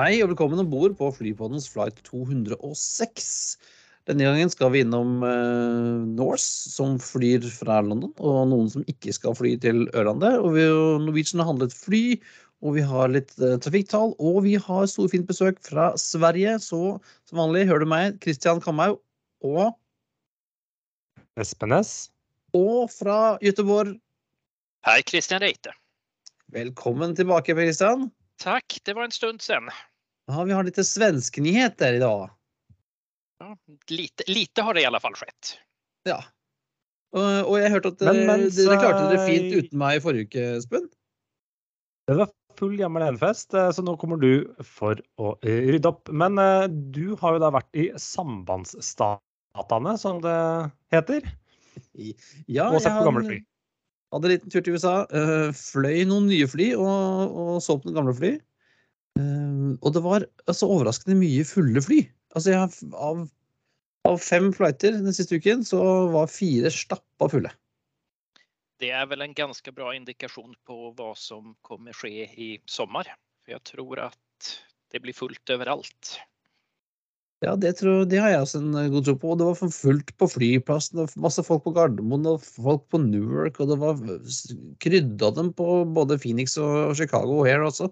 Hei og velkommen om bord på Flypoddens flight 206. Denne gangen skal vi innom uh, Norse, som flyr fra London, og noen som ikke skal fly til Ørlandet. Og vi, Norwegian har handlet fly, og vi har litt uh, trafikktall, og vi har storfint besøk fra Sverige. Så som vanlig hører du meg, Christian Kamhaug, og Espen S. Og fra Göteborg. Hei, Christian Reite. Velkommen tilbake, Per Christian. Takk, det var en stund sen. Ja, vi har litt svensknyheter i dag. Ja, lite, lite, har det i alle fall skjedd. Ja. Og, og jeg hørte at men, men, dere klarte dere fint uten meg i forrige uke, Espen. Det var full gammel enfest, eh, så nå kommer du for å rydde opp. Men du har jo da vært i sambandsstatene, som det heter. Ja, og sett på gamle fly. Hadde en liten tur til USA. Fløy noen nye fly og, og, så på noen gamle fly. Uh, og det var altså, overraskende mye fulle fly. Altså, jeg, av, av, fem flighter den siste uken, så var fire stappa fulle. Det er vel en ganske bra indikasjon på hva som kommer skje i sommer. For jeg tror at det blir fullt overalt. Ja, det, tror, det, har jeg også en god tro på. Og det var fullt på flyplassen. og masse folk på Gardermoen og folk på Newark. Og det var krydda dem på både Phoenix og Chicago og her også.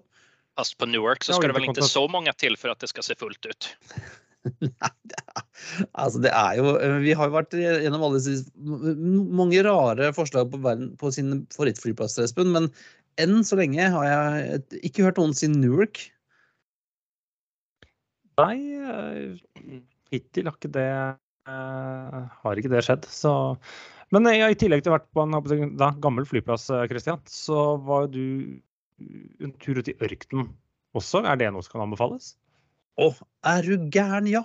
Fast på Newark så skal det vel ikke så mange til for at det skal se fullt ut? Nei, altså det er jo Vi har jo vært gjennom alle disse mange rare forslag på, verden, på sine favorittflyplasser, Espen. Men enn så lenge har jeg ikke hørt noen si Newark. Nei, eh, hittil har ikke det har ikke det skjedd. Så Men i tillegg til å ha vært på en da, gammel flyplass, Kristian, eh, så var du en tur ut i ørkenen også. Er det noe som kan anbefales? Å, er du gæren, ja!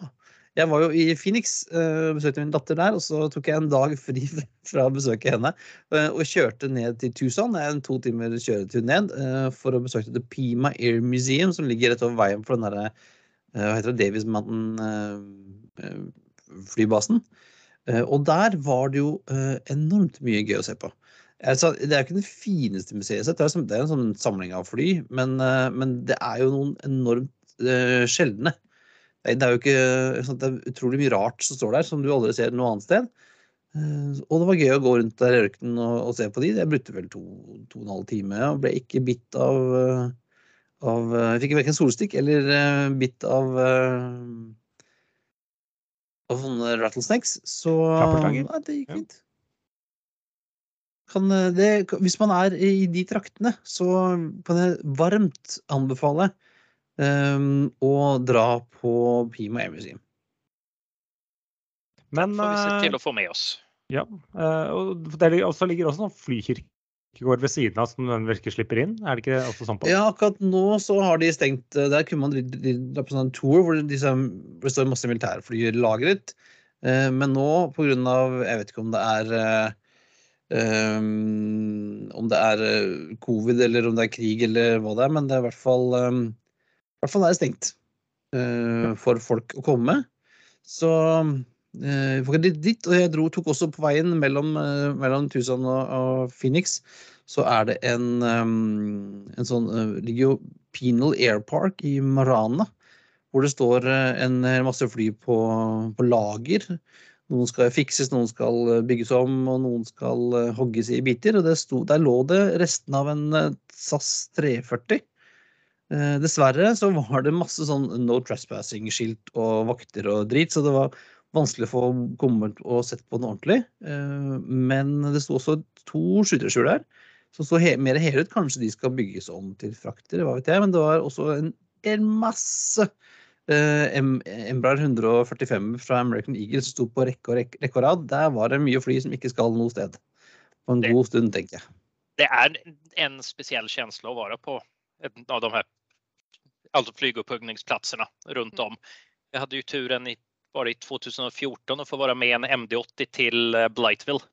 Jeg var jo i Phoenix, uh, besøkte min datter der, og så tok jeg en dag fri fra å besøke henne. Uh, og kjørte ned til Tucson. En to timer kjøretur ned uh, for å besøke The Pima Air Museum, som ligger rett over veien for den derre Eh, hva heter det, Davis Mountain-flybasen. Eh, eh, og der var det jo enormt mye gøy å se på. Altså, det er jo ikke det fineste museet sett, det er en sånn samling av fly, men, men det er jo noen enormt uh, sjeldne. Det er jo ikke, det er utrolig mye rart som står der, som du aldri ser noe annet sted. Uh, og det var gøy å gå rundt der i ørkenen og, og, se på de. Jeg brukte vel to, to og en halv time og ble ikke bitt av av Jeg eh, fikk verken solstikk eller uh, bitt av av sånne rattlesnakes. Så ja, det gikk fint. Kan det, hvis man er i de traktene, så kan jeg varmt anbefale um, å dra på Pima Air Museum. Men får vi se til å få med oss. Ja, og det ligger også noen flykirkegård ved siden av som den virker slipper inn? Er det ikke også sånn på? Ja, akkurat nå så har de stengt eh, Der kunne man dra på sånn tour hvor det står masse militærfly lagret. Eh, men nå på grunn av Jeg vet ikke om det er Um, om det er covid eller om det er krig eller hva det er, men det er i hvert fall, um, i hvert fall er det stengt uh, for folk å komme. Så uh, folk er dit, og jeg dro, tok også på veien mellom, uh, mellom Tucson og, og Phoenix så er det en, um, en sånn uh, ligger jo Penal Air Park i Marana, hvor det står en masse fly på, på, lager. Noen skal fikses, noen skal uh, bygges om, og noen skal hogges i biter. og sto, Der lå det resten av en SAS 340. Dessverre så var det masse sånn no trespassing-skilt og vakter og drit, så det var vanskelig å få kommet og sett på den ordentlig. Men det sto også to skytterskjul der som så he mer hele ut. Kanskje de skal bygges om til frakter, hva vet jeg. Men det var også en, en masse Embraer 145 fra American Eagle sto på rekke og, rekke, og rad. Der var det mye fly som ikke skal noe sted. På en det, god stund, tenker jeg. Det er en spesiell følelse å være på en av de her altså flygopphuggningsplassene rundt om. Jeg hadde jo turen i, bare i 2014 å få være med en MD80 til eh, Blightville,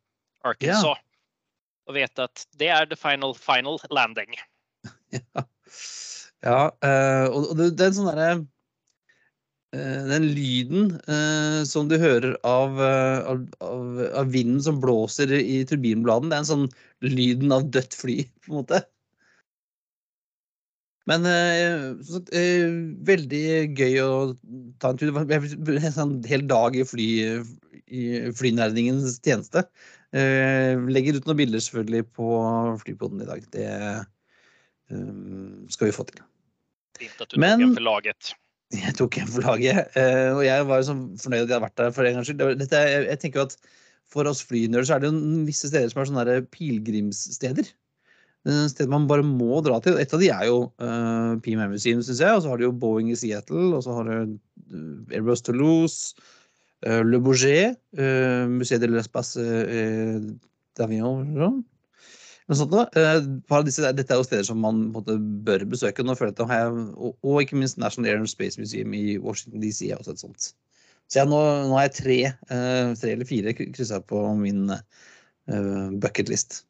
Arkansas. Yeah. og vet at det er the final, final landing. Ja, ja uh, og det, er en sånn derre Den lyden eh, som du hører av, av, av, vinden som blåser i turbinbladene, det er en sånn lyden av dødt fly, på en måte. Men eh, så, eh, veldig gøy å ta en tur. Det var en sånn hel dag i, fly, i flynerdingens tjeneste. Eh, legger ut noen bilder selvfølgelig på flypoden i dag. Det eh, skal vi få til. Fint at du Men- tok en for laget. Jeg tok en for laget, eh, og jeg var sånn fornøyd at jeg hadde vært der for en gangs skyld. Dette, jeg, jeg tenker jo at For oss flynerder så er det jo visse steder som er sånne der pilegrimssteder. Eh, Steder man bare må dra til. Et av de er jo uh, PMM Museum, syns jeg. Og så har du jo Boeing i Seattle, og så har du uh, Airbus Toulouse, uh, Le Bourget, uh, Musée de l'Espace uh, d'Avion Noe sånt noe. Eh, disse, dette er jo steder som man på måte, bør besøke. Nå føler jeg at jeg, og, og ikke minst National Air and Space Museum i Washington DC er også et sånt. Så jeg, nå, nå har jeg tre, uh, tre eller fire kryssa på min uh, bucketlist.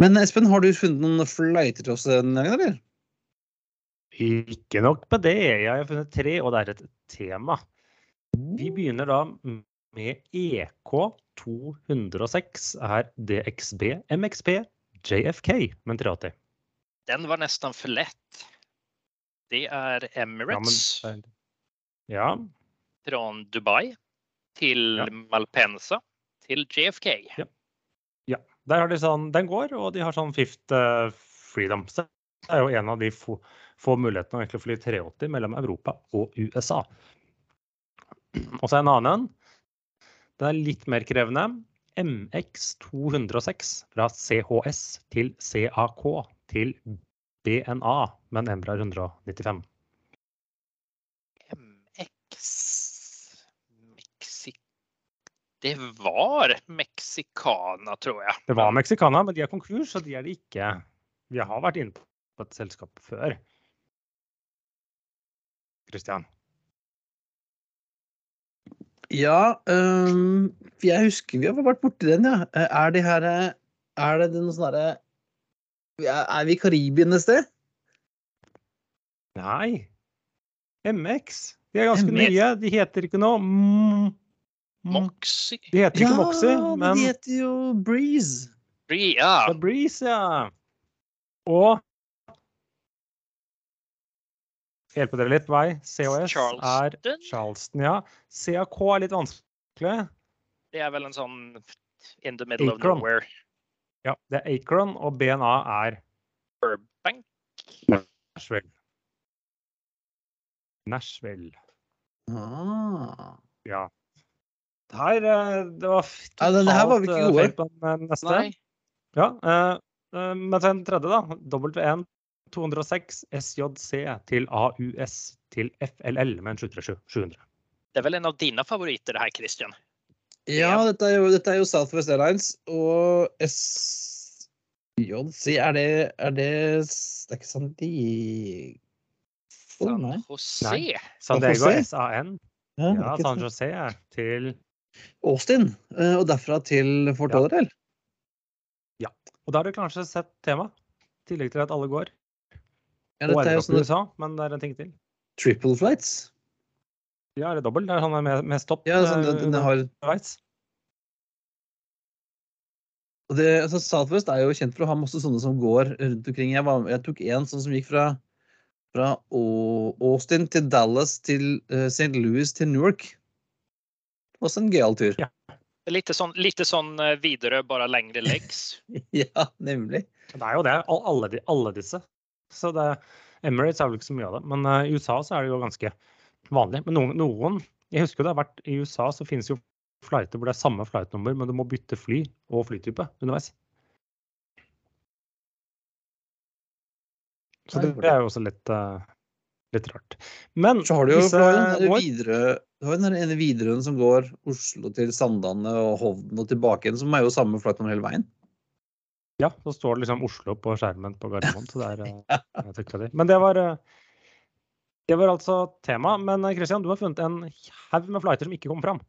Men Espen, har du funnet noen flighter til oss denne gangen, eller? Ikke nok med det. Jeg har funnet tre, og det er et tema. Vi begynner da med E EK 206 er DXB MXP JFK en 380. Den var nesten for lett. Det er Emirates Ja, men, ja, från Dubai til Ja. Malpensa til JFK. der har de sånn, den går, og de har sånn fifth eh, freedom. Så det er jo en av de få, få mulighetene å fly 380 mellom Europa og USA. Og så en annen. Den er litt mer krevende. MX 206 fra CHS til CAK til BNA med en Embra 195. MX. Mexi det var Mexicana tror jeg. Det var Mexicana, men de er konkurs, så de er det ikke. Vi har vært inne på et selskap før. Christian. Ja, um, jeg husker vi har vært borti den, ja. Eh, Er det her eh, Er det noe sånn herre Er vi i Karibien et sted? Nei. MX. De er ganske MX. nye. De heter ikke noe mm. Moxie. De heter ikke Moxie, men men de heter jo Breeze. Ja, Breeze, ja. Og Hjelpe dere litt på vei. COS er Charleston. Charleston, ja. CAK er litt vanskelig. det er vel en sånn in the middle of nowhere. Ja, det er Acron, og BNA er Burbank. Nashville. Nashville. Ah. Ja. Her eh, Det var totalt Ja, det her var vi ikke eh, gode. feil på den eh, neste. Ja, uh, eh, men den tredje, da. WN 206 SJC til AUS til FLL med en 737 700. det er vel en av dine favoriter det här Christian? Ja, dette er, jo, dette er jo Southwest Airlines og SJC Er det Er det Det er ikke San Diego? San José. Jose. Nei. San Diego SAN. Ja, Ja, San José Jose til Austin, eh, og derfra til Fort Ja. ja. Og da har du kanskje sett temaet. I tillegg til at alle går. Ja, Og dette er sånne USA, men det er en ting til. triple flights. Ja, eller dobbelt. Det er sånn med, med stopp Ja, sånn, eh, den, den har underveis. Og det, altså Southwest er jo kjent for å ha masse sånne som går rundt omkring. Jeg, var, jeg tok en sånn som gikk fra, fra Austin til Dallas til eh, St. Louis til Newark. Også en gøyal tur. Ja. Litt sånn, lite sånn eh, Widerøe, bare lengre legs. Ja, nemlig. Det er jo det. Alle, alle disse. Så det, Emirates er vel ikke så mye av det. Men uh, i USA så er det jo ganske vanlig. Men noen, noen Jeg husker det har vært i USA så finnes jo flighter hvor det er samme flightnummer, men du må bytte fly og flytype underveis. Så det, det er jo også litt, uh, litt rart. Men Så har du jo disse du har den ene Widerøen som går Oslo til Sandane og Hovden og tilbake igjen, som er jo samme flightnummer hele veien. Ja, så står det liksom Oslo på skjermen på Gardermoen. Så det er eh, jeg tenker det. Men det var, eh, det var altså tema. Men eh, Christian, du har funnet en haug med flighter som ikke kom fram.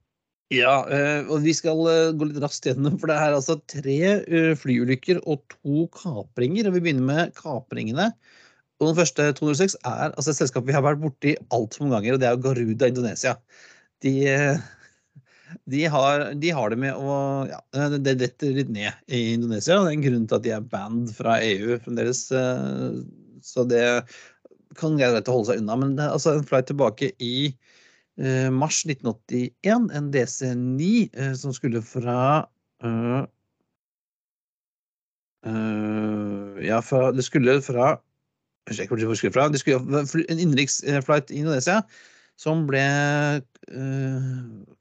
Ja, eh, og vi skal eh, gå litt raskt gjennom, for det er altså tre eh, flyulykker og to kapringer. Og vi begynner med kapringene. Og den første 206 er altså et selskap vi har vært borti altfor mange ganger, og det er Garuda Indonesia. De, eh, de, har, de har det med å ja, Det detter litt ned i Indonesia. og Det er en grunn til at de er banned fra EU fremdeles. eh, Så det kan greit å holde seg unna. Men det er altså en flight tilbake i eh, mars 1981, en DC9 eh, som skulle fra eh, eh, Ja, fra, det skulle fra jeg husker ikke hvor det skulle fra. Det skulle en innenriksflight i Indonesia som ble eh,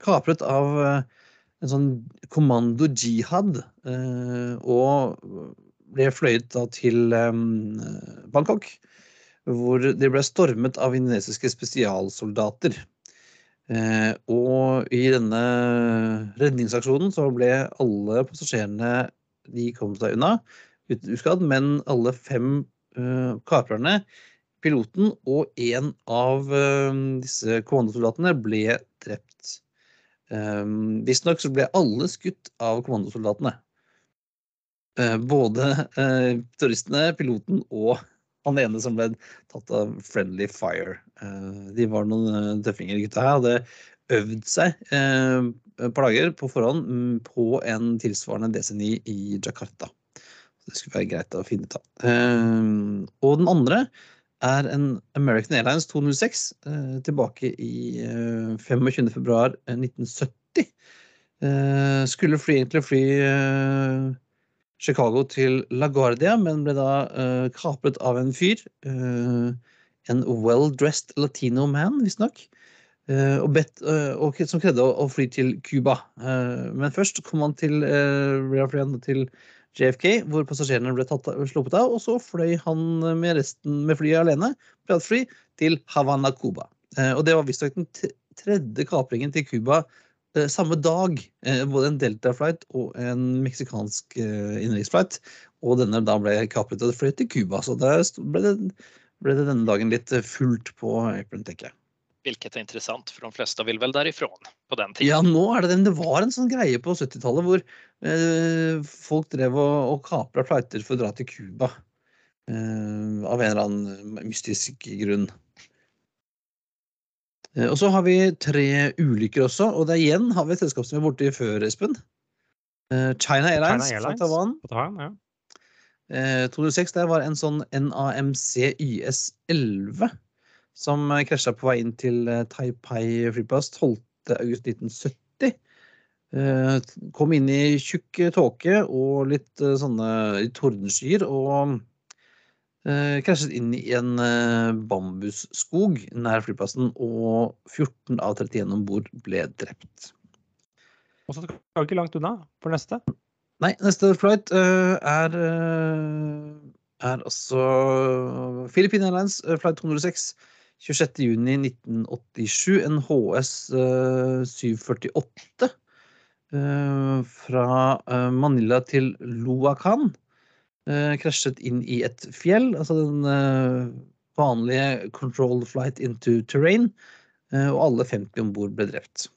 kapret av eh, en sånn kommando jihad, eh, og ble fløyet da til eh, Bangkok, hvor de ble stormet av indonesiske spesialsoldater. Eh, og i denne redningsaksjonen så ble alle passasjerene de kom seg unna uten uskadd, men alle fem eh, kaprerne piloten og en av eh, disse kommandosoldatene ble drept. Um, Visstnok så ble alle skutt av kommandosoldatene. Eh, både turistene, piloten og han ene som ble tatt av friendly fire. De var noen tøffinger, gutta her. Hadde øvd seg et dager på forhånd mm, på en tilsvarende DC9 i Jakarta. Det skulle være greit å finne ut av. Og den andre er en American Airlines 206 eh, tilbake i eh, 25. februar eh, 1970. Eh, skulle fly, egentlig fly eh, Chicago til LaGuardia, men ble da eh, kapret av en fyr. eh, en well-dressed latino man, visstnok. eh, og, bedt, og som krevde å, å fly til Cuba. Men først kom han til, ble til JFK, hvor passasjerene ble tatt, sluppet av, og så fløy han med resten med flyet alene, privatfly, til Havana, Cuba. Eh, og det var visstnok den tredje kapringen til Cuba eh, samme dag. Eh, både en Delta-flight og en meksikansk innenriksflight. Og denne da ble kapret og fløy til Cuba, så der ble det, ble det denne dagen litt fullt på Apron, tenker jeg. Vilket er interessant, for de fleste vil vel derifrån på den tiden. Ja, nå er det den. Det var en sånn greie på 70-tallet hvor eh, folk drev og, og kapra flighter for å dra til Cuba. Eh, av en eller annen mystisk grunn. Eh, og så har vi tre ulykker også, og det er igjen har vi et selskap som vi er borti før, Espen. Eh, China Airlines, China fra Airlines Taiwan. på Taiwan, ja. Eh, 206 der var en sånn NAMC YS11 som eh, krasja på vei inn til eh, Taipei flyplass 12.8.1970. Eh, kom inn i tjukk tåke og litt sånne tordenskyer og krasjet inn i en bambusskog nær flyplassen, og 14 av 31 om bord ble drept. Og så skal vi ikke langt unna for neste. Nei, neste flight er er altså Philippine Airlines flight 206 26.6.1987, en HS eh, 748 eh, fra eh, Manila til Luacan. eh, krasjet inn i et fjell, altså den eh, vanlige controlled flight into terrain, eh, og alle 50 om bord ble drept.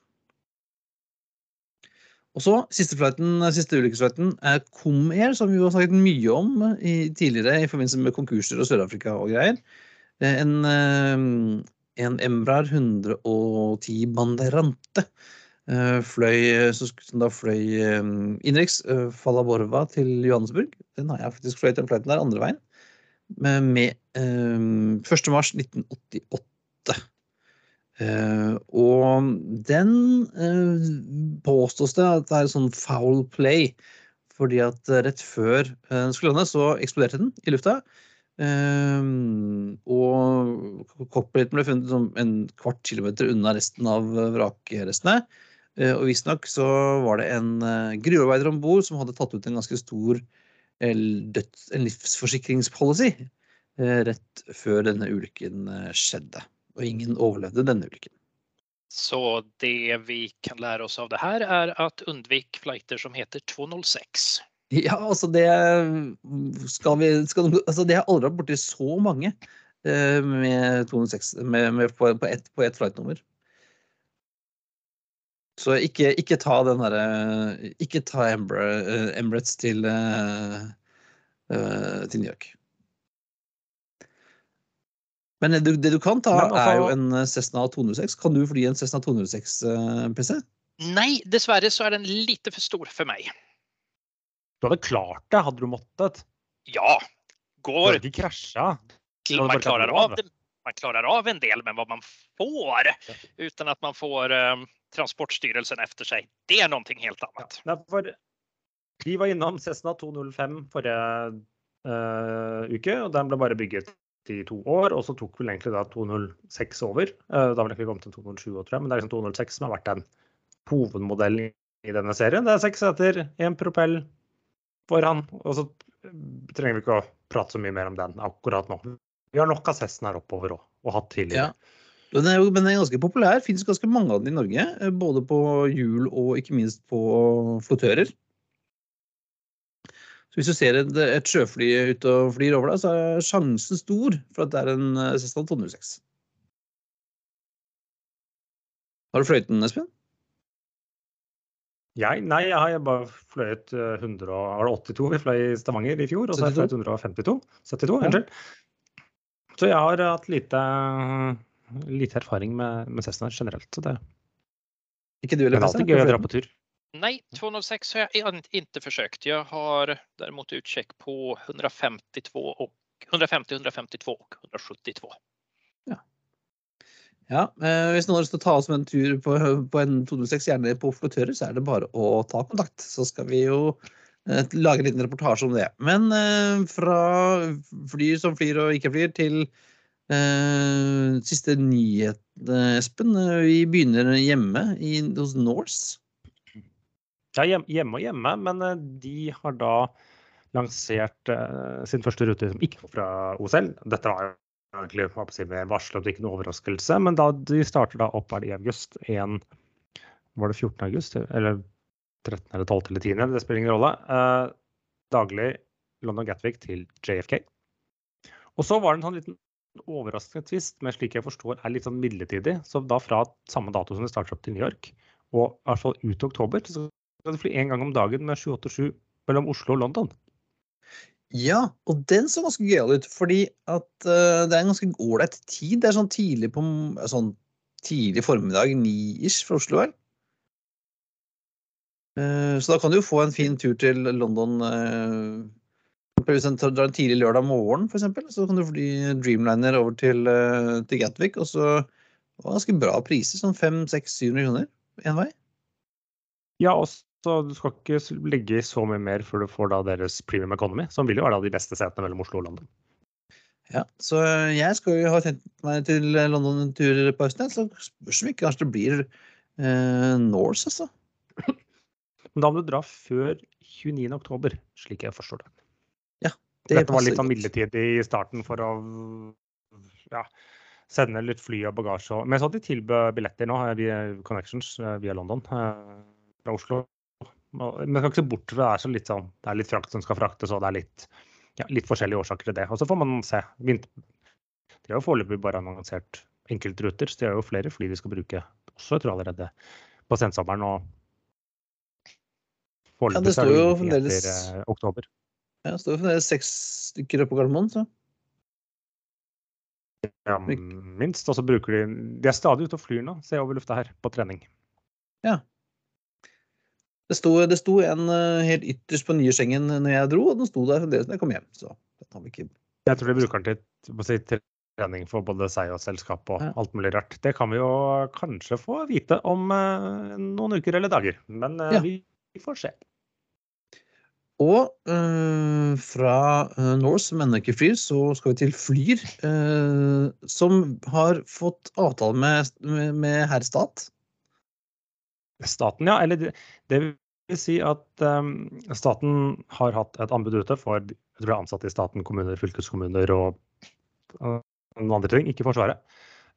Og så, siste, flighten, siste ulykkesflighten er Comair, som vi har snakket mye om tidligere i forbindelse med konkurser og Sør-Afrika og greier. Eh, En, eh, en Embraer 110 Banderante eh, fløy, sk- som da fløy eh, innenriks eh, Falaborva til Johannesburg. Den har jeg faktisk fløyet den fløyten der andre veien. Med, med eh, 1. mars 1988. Eh, og den eh, påstås det at det er sånn foul play. Fordi at eh, rett før eh, den skulle lande, så eksploderte den i lufta. Eh, og cockpiten ble funnet som en kvart kilometer unna resten av vrakrestene. Eh, og visstnok så var det en uh, gruvearbeider om bord som hadde tatt ut en ganske stor døds, en livsforsikringspolicy eh, rett før denne ulykken eh, skjedde. Og ingen overlevde denne ulykken. Så det vi kan lære oss av det her, er at undvik flighter som heter 206. Ja, altså det skal vi skal, altså Det har aldri vært borti så mange eh, med 206 med, med på, på ett et ett flightnummer. Så ikke, ikke ta den derre Ikke ta eh, Emirates til, eh, eh, til New York. Men det du, det du kan ta, altså- er jo en Cessna 206. Kan du fly en Cessna 206, eh, PC? Nei, dessverre så er den lite for stor for mig. Du hadde klart det, hadde du måttet. Ja, Du går. hadde ikke krasja. Man var av det. Man klarar av en del, men vad man får utan att man får um, Transportstyrelsen efter sig, det är någonting helt annat. Ja, vi var innom Cessna 205 forrige uh, uke, og den ble bare bygget i to år. Og så tok vel egentlig da 206 over. Uh, da ble vi ikke komme til 207, tror jeg, men det er liksom 206 som har vært en hovedmodell i, i denne serien. Det er seks seter, én propell foran. Og så trenger vi ikke å prate så mye mer om den akkurat nå. Vi har nok av Cessnaer oppover òg, og hatt tidligere. Den er men den er ganske populær. Finnes ganske mange av den i Norge. eh, Både på hjul og ikke minst på flottører. Så hvis du ser et, et sjøfly ute og flyr over deg, så er sjansen stor for at det er en eh, Cessna 206. Har du fløyten, Espen? Jeg, nei, jeg har bare fløyet eh, 100 og, var det 82 vi fløy i Stavanger i fjor, og så har jeg fløyet 152. 72, Ja. unnskyld. Så jeg har hatt lite, lite erfaring med, med Cessna generelt. Så det, Ikke du det heller? er alltid gøy å dra på tur. Nej, 206 har jag ikke inte försökt. Jag har däremot utcheck på 152 och 150, 152 och 172. Ja, eh, Hvis noen har lyst til å ta oss med en tur på, på en 206, gjerne på flottører, så er det bare å ta kontakt. Så skal vi jo eh, lage en liten reportasje om det. Men eh, fra fly som flyr og ikke flyr, til eh, siste nyhet, Espen. Vi begynner hjemme i, hos Norse. Ja, hjemme og hjemme, men de har da lansert eh, sin første rute som ikke var fra OSL. Dette var jo egentlig og ikke noe overraskelse, men da de starter da opp er det i august. En, var det 14. august? Eller 13. eller 12. eller 10. Det spiller ingen rolle. Eh, daglig London Gatwick til JFK. Og så var det en sånn liten overraskende tvist, men slik jeg forstår er litt sånn midlertidig. Så da fra samme dato som det starter opp til New York, og i hvert fall ut oktober, så skal det fly én gang om dagen med 787 mellom Oslo og London. Ja, og den så ganske gøyal ut, fordi at uh, det er en ganske ålreit tid. Det er sånn tidlig på sånn tidlig formiddag, ni-ish fra Oslo, vel? Uh, Så da kan du jo få en fin tur til London Hvis du drar en tidlig lørdag morgen, f.eks., så kan du fly Dreamliner over til, uh, til Gatwick, og så det ganske bra priser, sånn 500-700 kroner én vei. Ja, og så du skal ikke legge i så mye mer før du får da deres premium economy, som vil jo være da de beste setene mellom Oslo og London. Ja, så jeg skal jo ha tenkt meg til London en tur på høsten, så spørs om ikke kanskje det blir eh, Norse, altså. Men da må du dra før 29. oktober, slik jeg forstår det. Det Dette var litt sånn midlertidig i starten for å ja, sende litt fly og bagasje. Men så at de tilbød billetter nå eh, via Connections eh, via London eh, fra Oslo. Men jeg skal ikke se bort fra det er, så litt sånn, det er litt frakt som skal fraktes, og det er litt, ja, litt forskjellige årsaker til det. Og så får man se. De har jo foreløpig bare annonsert enkeltruter, så de har jo flere fly de skal bruke også, jeg tror allerede på sensommeren. og Ja, det står jo fremdeles- etter eh, oktober. Ja, det står jo fremdeles seks stykker oppe på Gardermoen, så Ja, minst. Og så bruker de De er stadig ute og flyr nå, ser jeg over lufta her, på trening. Det sto, det sto en eh, helt ytterst på nye Schengen når jeg dro, og den sto der fremdeles når jeg kom hjem. Så den har vi ikke Jeg tror de bruker den til, si, trening for både seg og selskap og alt mulig rart. Det kan vi jo kanskje få vite om eh, noen uker eller dager, men eh, Ja. vi, får se. Og eh, fra uh, Norse, som ennå ikke flyr, så skal vi til Flyr, eh, som har fått avtale med, med, med herr stat. Staten, ja. Eller det, vil si at um, staten har hatt et anbud ute for jeg tror det er ansatte i staten, kommuner, fylkeskommuner og, og noen andre ting, ikke Forsvaret.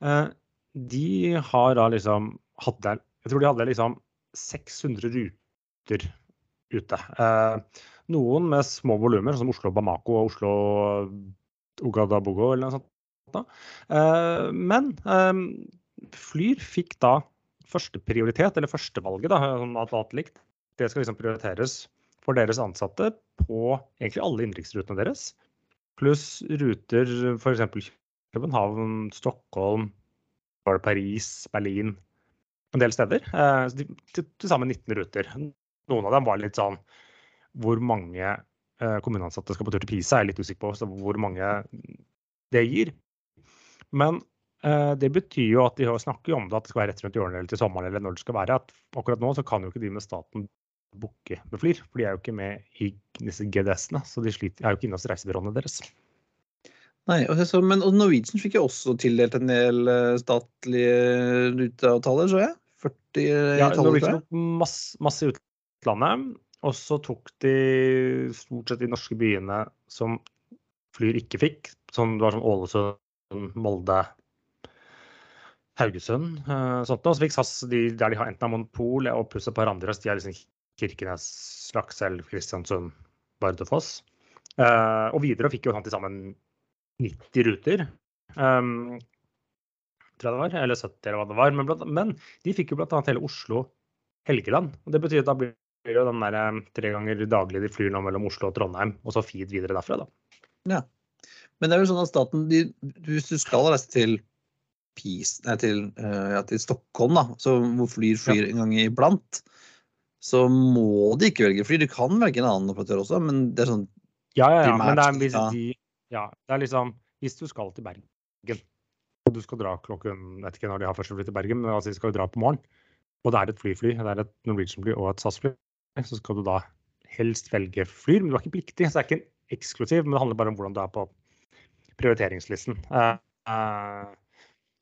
Uh, de har da liksom hatt der Jeg tror de hadde liksom 600 ruter ute. Uh, noen med små volumer, som Oslo Bamako og Oslo Ogadabogo eller noe sånt. Da. Uh, men eh, Flyr fikk da førsteprioritet, eller førstevalget, da, at alt likt. Det skal liksom prioriteres for deres ansatte på egentlig alle innenriksrutene deres. Pluss ruter f.eks. København, Stockholm, Paris, Berlin en del steder. Eh, til, til sammen 19 ruter. Noen av dem var litt sånn Hvor mange eh, kommuneansatte skal på tur til Pisa, er jeg litt usikker på. Så hvor mange det gir. Men det betyr jo at de snakker om det, at det skal være rett rundt hjørnet eller til sommeren eller når det skal være. at Akkurat nå så kan jo ikke de med staten booke med Flyr, for de er jo ikke med i disse GDS-ene. Så de sliter, er jo ikke inne hos reisebyråene deres. Nei, så, Men og Norwegian fikk jo også tildelt en del statlige ruteavtaler, så jeg. 40 ja, Norwegian tok masse, masse i utlandet. Og så tok de stort sett de norske byene som Flyr ikke fikk. Som det var sånn Ålesund, Molde, Haugesund. sånt. Og så fikk SAS de der de har enten monopol og pluss et par andre. De er liksom Kirkenes, Lakselv, Kristiansund, Bardufoss. Uh, og Widerøe fikk jo sånn til sammen 90 ruter. Um, tror jeg det var, eller 70 eller hva det var. Men, blant, men de fikk jo bl.a. hele Oslo-Helgeland. og Det betyr at da blir det jo den der um, tre ganger daglig de flyr nå mellom Oslo og Trondheim, og så feed videre derfra, da. Ja. Men det er jo sånn at staten, de, hvis du skal reise til Pis, nei, til, uh, ja, til Stockholm, da, så hvor flyr flyr ja. en gang iblant, så må de ikke velge fly. Du kan velge en annen operatør også, men det er sånn Ja, ja, ja. Men det er, de, ja, det er liksom Hvis du skal til Bergen, og du skal dra klokken vet ikke når de har første fly til Bergen, men altså de skal jo dra på morgen, og det er et flyfly, det er et Norwegian-fly og et SAS-fly, så skal du da helst velge flyr. Men du er ikke pliktig, så det er ikke en eksklusiv, men det handler bare om hvordan du er på prioriteringslisten. Uh, uh,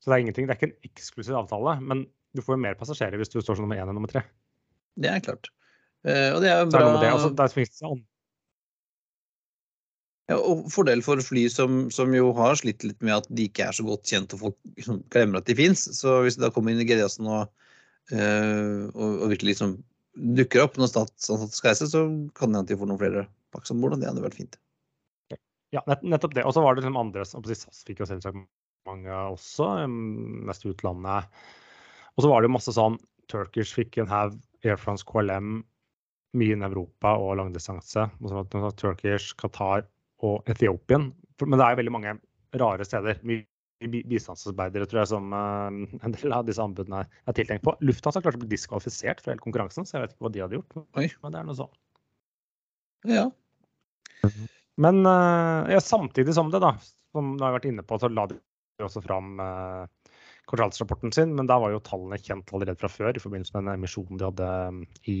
så det er ingenting, det er ikke en eksklusiv avtale, men du får jo mer passasjerer hvis du står som nummer én enn nummer tre. Det er klart. Uh, og det er jo bra det, altså, det ja, og fordel for fly som, som, jo har slitt litt med at de ikke er så godt kjent og folk liksom glemmer at de fins. Så hvis det da kommer inn i GDS-en og, uh, og, og, virkelig liksom dukker opp når statsansatte skal reise, så kan det hende de får noen flere pakker om bord. Det hadde vært fint. Ja, nettopp det. Og så var det liksom andre SAS fikk jo selvsagt mange også, mest utlandet. Og så var det jo masse sånn Turkish fikk en haug, Air France KLM, mye innen Europa og langdistanse. Turkish, Qatar og Etiopien. Men det er jo veldig mange rare steder. Mye bistandsarbeidere tror jeg, som uh, en del av disse anbudene er tiltenkt på. Lufthansa klarte å bli diskvalifisert fra hele konkurransen, så jeg vet ikke hva de hadde gjort. Oi. Men det er noe sånn. Ja. Men uh, ja, samtidig som det, da, som du har vært inne på, så la de også fram uh, kvartalsrapporten sin, men da var jo tallene kjent allerede fra før i forbindelse med den emisjonen de hadde i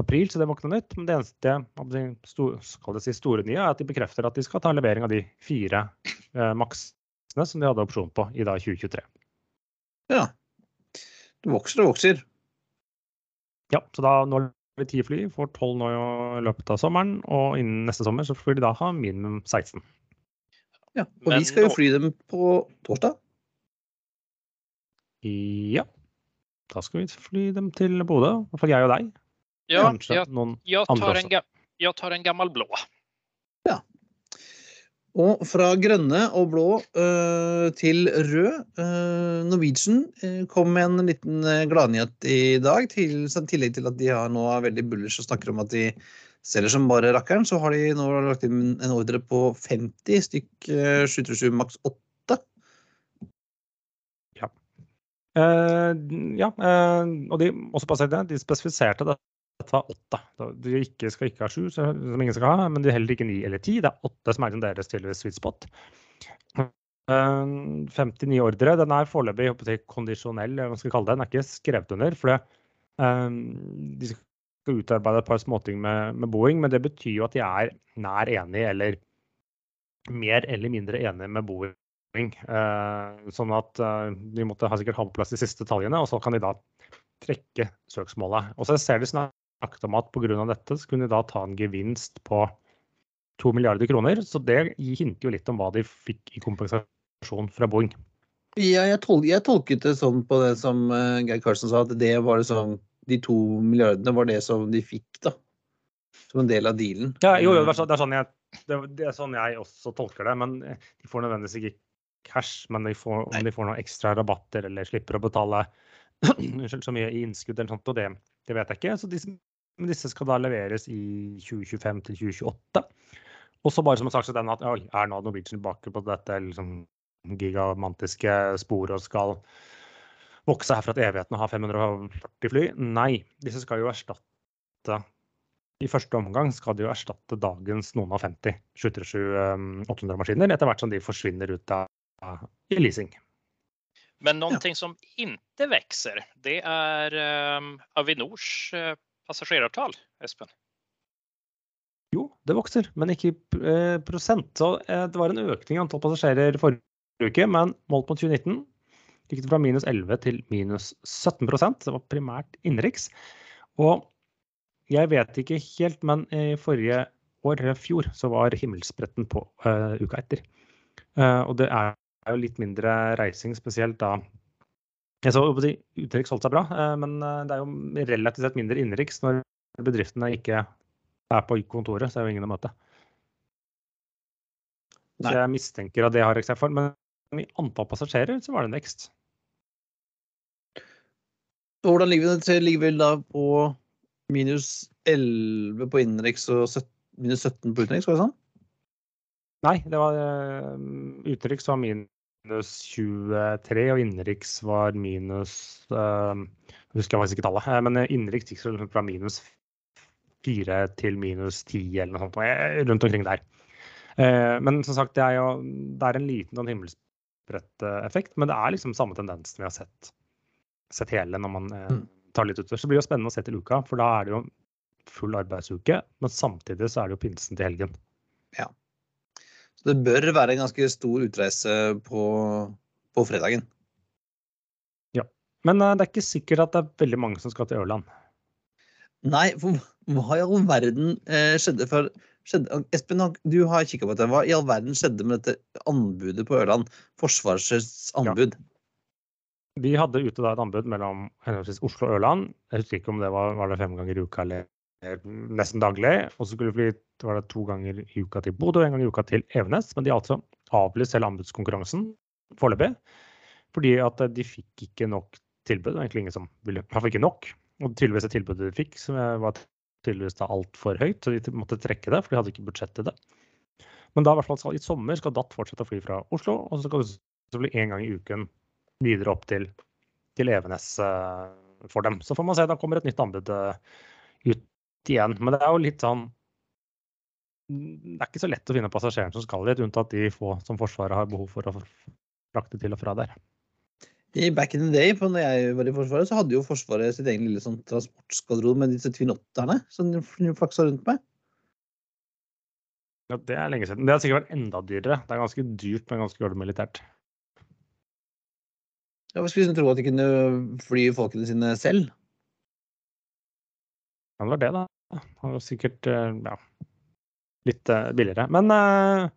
april, så det var ikke noe nytt. Men det eneste store, si store nye er at de bekrefter at de skal ta en levering av de fire eh, maksene som de hadde opsjon på i da 2023. Ja. Det vokser og vokser. Ja, så da nå har vi ti fly, får tolv nå i løpet av sommeren, og innen neste sommer så får de da ha minimum 16. Ja, og Men vi skal jo fly dem på torsdag. Ja. Da skal vi fly dem til Bodø. I hvert fall jeg og deg. Ja, jeg, jeg, tar en, jeg tar en gammel blå. Ja. Og fra grønne og blå uh, til rød. Uh, Norwegian uh, kom med en liten gladnyhet i dag. Til, I tillegg til at de har nå er veldig bullish og snakker om at de selger som bare rakkeren, så har de nå lagt inn en ordre på 50 stykk 727 maks 8. Ja. ja og de, også det, de spesifiserte det dette var åtte. De ikke, skal ikke ha sju, som ingen skal ha, men de heller ikke ni eller ti. Det er åtte som er deres tydeligvis sweet spot. 59 eh, ordre. Den er foreløpig kondisjonell, hva skal vi kalle det. Den er ikke skrevet under. for det, um, De skal utarbeide et par småting med, med, Boeing, men det betyr jo at de er nær enige, eller mer eller mindre enige med Boeing. Eh, sånn at eh, de måtte ha sikkert ha på plass de siste detaljene, og så kan de da trekke søksmålet. Og så ser de snakket om at pga. dette så kunne de da ta en gevinst på 2 milliarder kroner. Så det hinter jo litt om hva de fikk i kompensasjon fra Boeing. Ja, jeg, tol jeg tolket det sånn på det som uh, Geir Karlsen sa, at det var liksom, de to milliardene var det som de fikk, da. Som en del av dealen. Ja, jo, jo, det er, sånn, jeg, det, det er sånn jeg også tolker det. Men de får nødvendigvis ikke cash, men de får, om de får noen ekstra rabatter eller slipper å betale så mye i innskudd eller sånt, og det, det vet jeg ikke. Så disse disse skal da leveres i 2025 til 2028. Og så bare som sagt den at er nå Norwegian tilbake på dette liksom, gigamantiske sporet og skal vokse herfra til evigheten og ha 540 fly. Nei, disse skal jo erstatte I første omgang skal de jo erstatte dagens noen av 50 737-800-maskiner etter hvert som de forsvinner ut av i leasing. Men någonting som ikke vokser, det er um, Avinors uh, passasjeravtal, Espen. Jo, det vokser, men ikke i eh, prosent. Så eh, det var en økning i antall passasjerer forrige uke, men målt mot 2019 gikk det fra minus 11 til minus 17% Det var primært innenriks. Og jeg vet ikke helt, men i forrige år, fjor, så var himmelspretten på uh, uka etter. Uh, og det er jo litt mindre reising, spesielt da jeg så Utenriks holdt seg bra, uh, men det er jo relativt sett mindre innenriks når bedriftene ikke er på kontoret, så er jo ingen å møte. Så jeg mistenker at det har eksempel. Men i antall passasjerer så var det en vekst. Hvordan ligger vi til? Vi da på minus 11 på innenriks og 17, minus 17 på utenriks, var det sånn? Nei, det var uh, utenriks var minus 23, og innenriks var minus uh, Jeg husker faktisk ikke tallet, men innenriks gikk fra minus 4 til minus 10 eller noe sånt, rundt omkring der. Uh, men som sagt, det er jo det er en liten sånn himmelsbretteffekt, men det er liksom samme tendensen vi har sett sett hele når man eh, mm. tar litt utover. Så blir det jo spennende å se til uka, for da er det jo full arbeidsuke. Men samtidig så er det jo pinsen til helgen. Ja. Så det bør være en ganske stor utreise på, på fredagen. Ja. Men eh, det er ikke sikkert at det er veldig mange som skal til Ørland. Nei, for hva i all verden eh, skjedde for skjedde, Espen, du har kikka på dette. Hva i all verden skjedde med dette anbudet på Ørland? Forsvarets anbud? Ja. Vi hadde ute da et anbud mellom Oslo og Ørland. Jeg husker ikke om det var, var det fem ganger i uka eller nesten daglig. Og så skulle vi fly var det to ganger i uka til Bodø og en gang i uka til Evenes. Men de har altså avlyst hele anbudskonkurransen foreløpig. Fordi at de fikk ikke nok tilbud. Det var egentlig ingen som ville I ikke nok. Og tydeligvis det tilbudet de fikk, som var tydeligvis da altfor høyt, så de måtte trekke det, for de hadde ikke budsjett til det. Men da i hvert fall i sommer skal DAT fortsette å fly fra Oslo, og så skal det bli én gang i uken videre opp til, til Evenes uh, for dem. Så får man se, da kommer et nytt anbud uh, ut igjen. Men det er jo litt sånn Det er ikke så lett å finne passasjerene som skal dit, unntatt de få som Forsvaret har behov for å frakte til og fra der. I back in the day, for når jeg var i Forsvaret, så hadde jo Forsvaret sitt egen lille sånn transportskvadron med disse Twin Otterne som de flaksa rundt med. Ja, Det er lenge siden. Det har sikkert vært enda dyrere. Det er ganske dyrt, men ganske dårlig militært. Ja, Hva skulle tro at de kunne fly folkene sine selv? Ja, det var det, da. Det var sikkert eh, ja, litt eh, billigere. Men uh,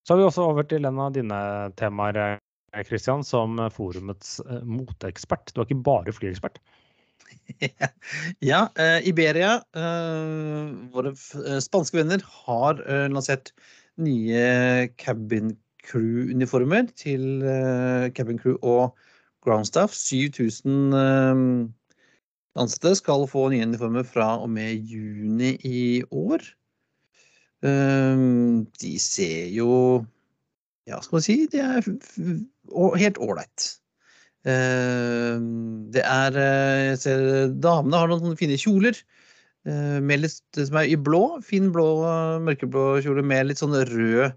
så har vi også over til en av dine temaer, Kristian, som forumets moteekspert. Du er ikke bare flyekspert. ja, Iberia, våre spanske venner, har lansert nye cabin crew-uniformer til cabin crew og Groundstaff, 7000 ehm, ansatte, skal få nye uniformer fra og med juni i år. Ehm, de ser jo Ja, skal man si De er helt ålreit. Ehm, det er eh, Jeg ser damene har noen fine kjoler. Eh, med litt, som er i blå. Fin blå, mørkeblå kjole med litt sånn rød,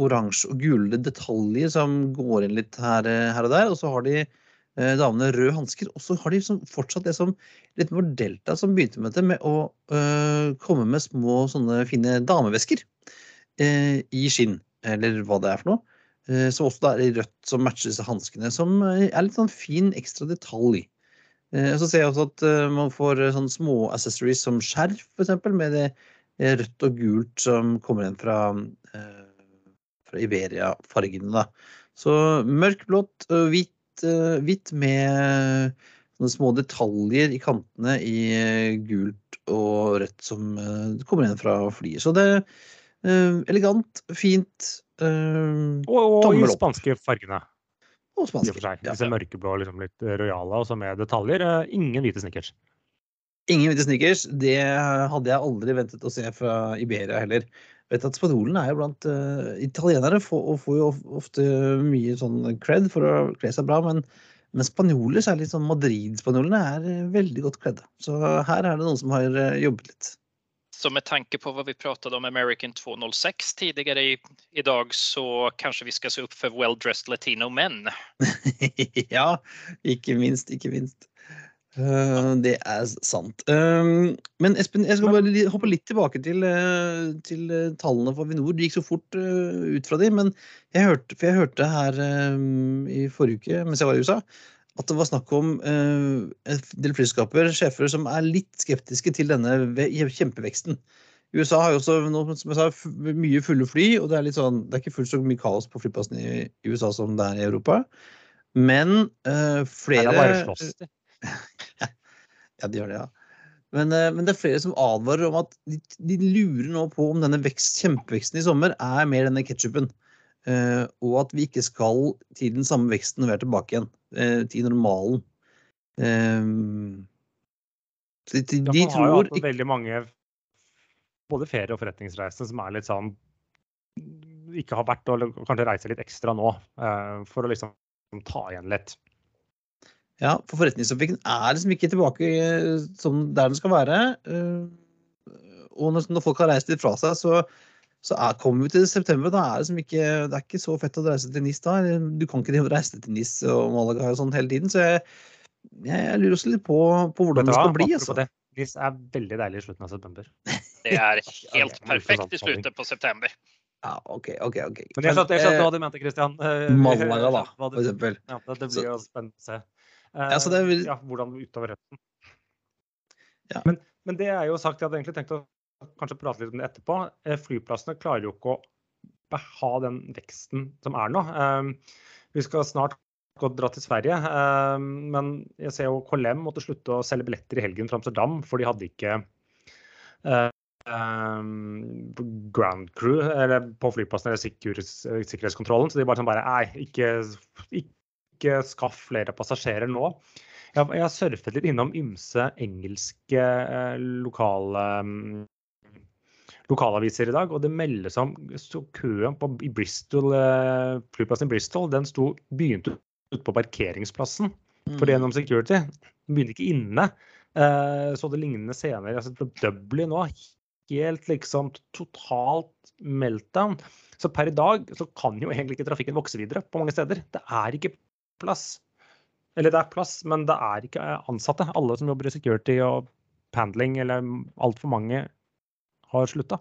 oransje og gule detaljer som går inn litt her, eh, her og der. Og så har de Eh, damene røde hansker. Og så har de liksom fortsatt det som litt mer Delta som begynte med det, med å øh, komme med små sånne fine damevesker øh, i skinn, eller hva det er for noe. Øh, som også er i rødt, som matcher disse hanskene. Som er litt sånn fin ekstra detalj. så ser jeg også at man får sånne små accessories som skjerf, f.eks., med det rødt og gult som kommer igjen fra, fra Iberia-fargene. Så mørkblått og hvitt Eh, hvitt med sånne små detaljer i kantene i eh, gult og rødt som eh, kommer igjen fra flyet. Så det er elegant, fint. og, og i spanske fargene. Og spanske. Ja, Disse mørkeblå, liksom litt rojale, og så med detaljer. Ingen hvite snickers. Ingen hvite snickers. Det hadde jeg aldri ventet å se fra Iberia heller vet at spanjolene er jo blant uh, Italienere får, får, jo ofte mye sånn cred for å kle seg bra, men, Men spanjoler, særlig sånn Madrid-spanjolene, er eh, veldig godt kledde. Så her er det noen som har eh, jobbet litt. Så med tanke på hva vi pratet om American 206 tidligere i, dag, så kanskje vi skal se opp for well-dressed latino menn? ja, ikke minst, ikke minst. Eh, det er sant. Um, men Espen, jeg skal bare hoppe litt tilbake til, eh, til eh, tallene for Avinor. Det gikk så fort ut fra de, men jeg hørte, for jeg hørte her um, i forrige uke mens jeg var i USA, at det var snakk om en del flyselskaper, sjefer, som er litt skeptiske til denne kjempeveksten. USA har jo også som jeg sa, mye fulle fly, og det er litt sånn, det er ikke fullt så mye kaos på flyplassen i USA som det er i Europa. Men flere Her flere er bare slåss. ja, de gjør det, ja. Men, eh, men det er flere som advarer om at de, de lurer nå på om denne vekst, kjempeveksten i sommer er mer denne ketsjupen. Uh, og at vi ikke skal til den samme veksten når vi er tilbake igjen. Uh, til normalen. Uh, de, de, Ja, tror har jo veldig mange både ferie- og forretningsreisende som er litt sånn ikke har vært, og kanskje reiser litt ekstra nå, eh, for å liksom ta igjen litt. Ja, for forretningstrafikken er liksom ikke tilbake eh, som der den skal være. eh, Og når, når folk har reist litt fra seg, så, så er, kommer vi til september. Da er det, liksom ikke, det er ikke så fett å reise til NIS da. Du kan ikke reise til NIS og Malaga og sånn hele tiden. Så jeg, jeg, jeg lurer også litt på, på hvordan det skal bli. Altså. det. Nis er veldig deilig i slutten av september. Det er Ja, helt perfekt i slutten slutet på september. Ja, OK, OK. ok. Men jeg skjønte, jeg hva du mente, Christian. Eh, Malaga, da, for eksempel. Ja, det, det blir jo spennende å se. Eh, Ja, vil- ja, hvordan utover høsten. Ja. Men, men det er jo sagt, jeg hadde egentlig tenkt å kanskje prate litt om det etterpå. Eh, Flyplassene klarer jo ikke å ha den veksten som er nå. Eh, Vi skal snart gå dra til Sverige, eh, men jeg ser jo KLM måtte slutte å selge billetter i helgen fra Amsterdam, for de hadde ikke eh, eh, ground crew eller på flyplassen eller sikkerhetskontrollen. Så de bare sånn bare Nei, ikke, ikke skaff flere passasjerer nå. Jeg, jeg har surfet litt innom ymse engelske eh, lokale mm, lokalaviser i dag, og det meldes om køen på, i Bristol, eh, flyplassen i Bristol. Den sto, begynte ute på parkeringsplassen for mm. gjennom security. Den begynte ikke inne. Eh, så det lignende scener. Jeg har sett på Dublin nå, helt liksom totalt meltdown. Så per i dag så kan jo egentlig ikke trafikken vokse videre på mange steder. Det er ikke plass. Eller det er plass, men det er ikke ansatte. Alle som jobber i security og pandling, eller altfor mange, har slutta.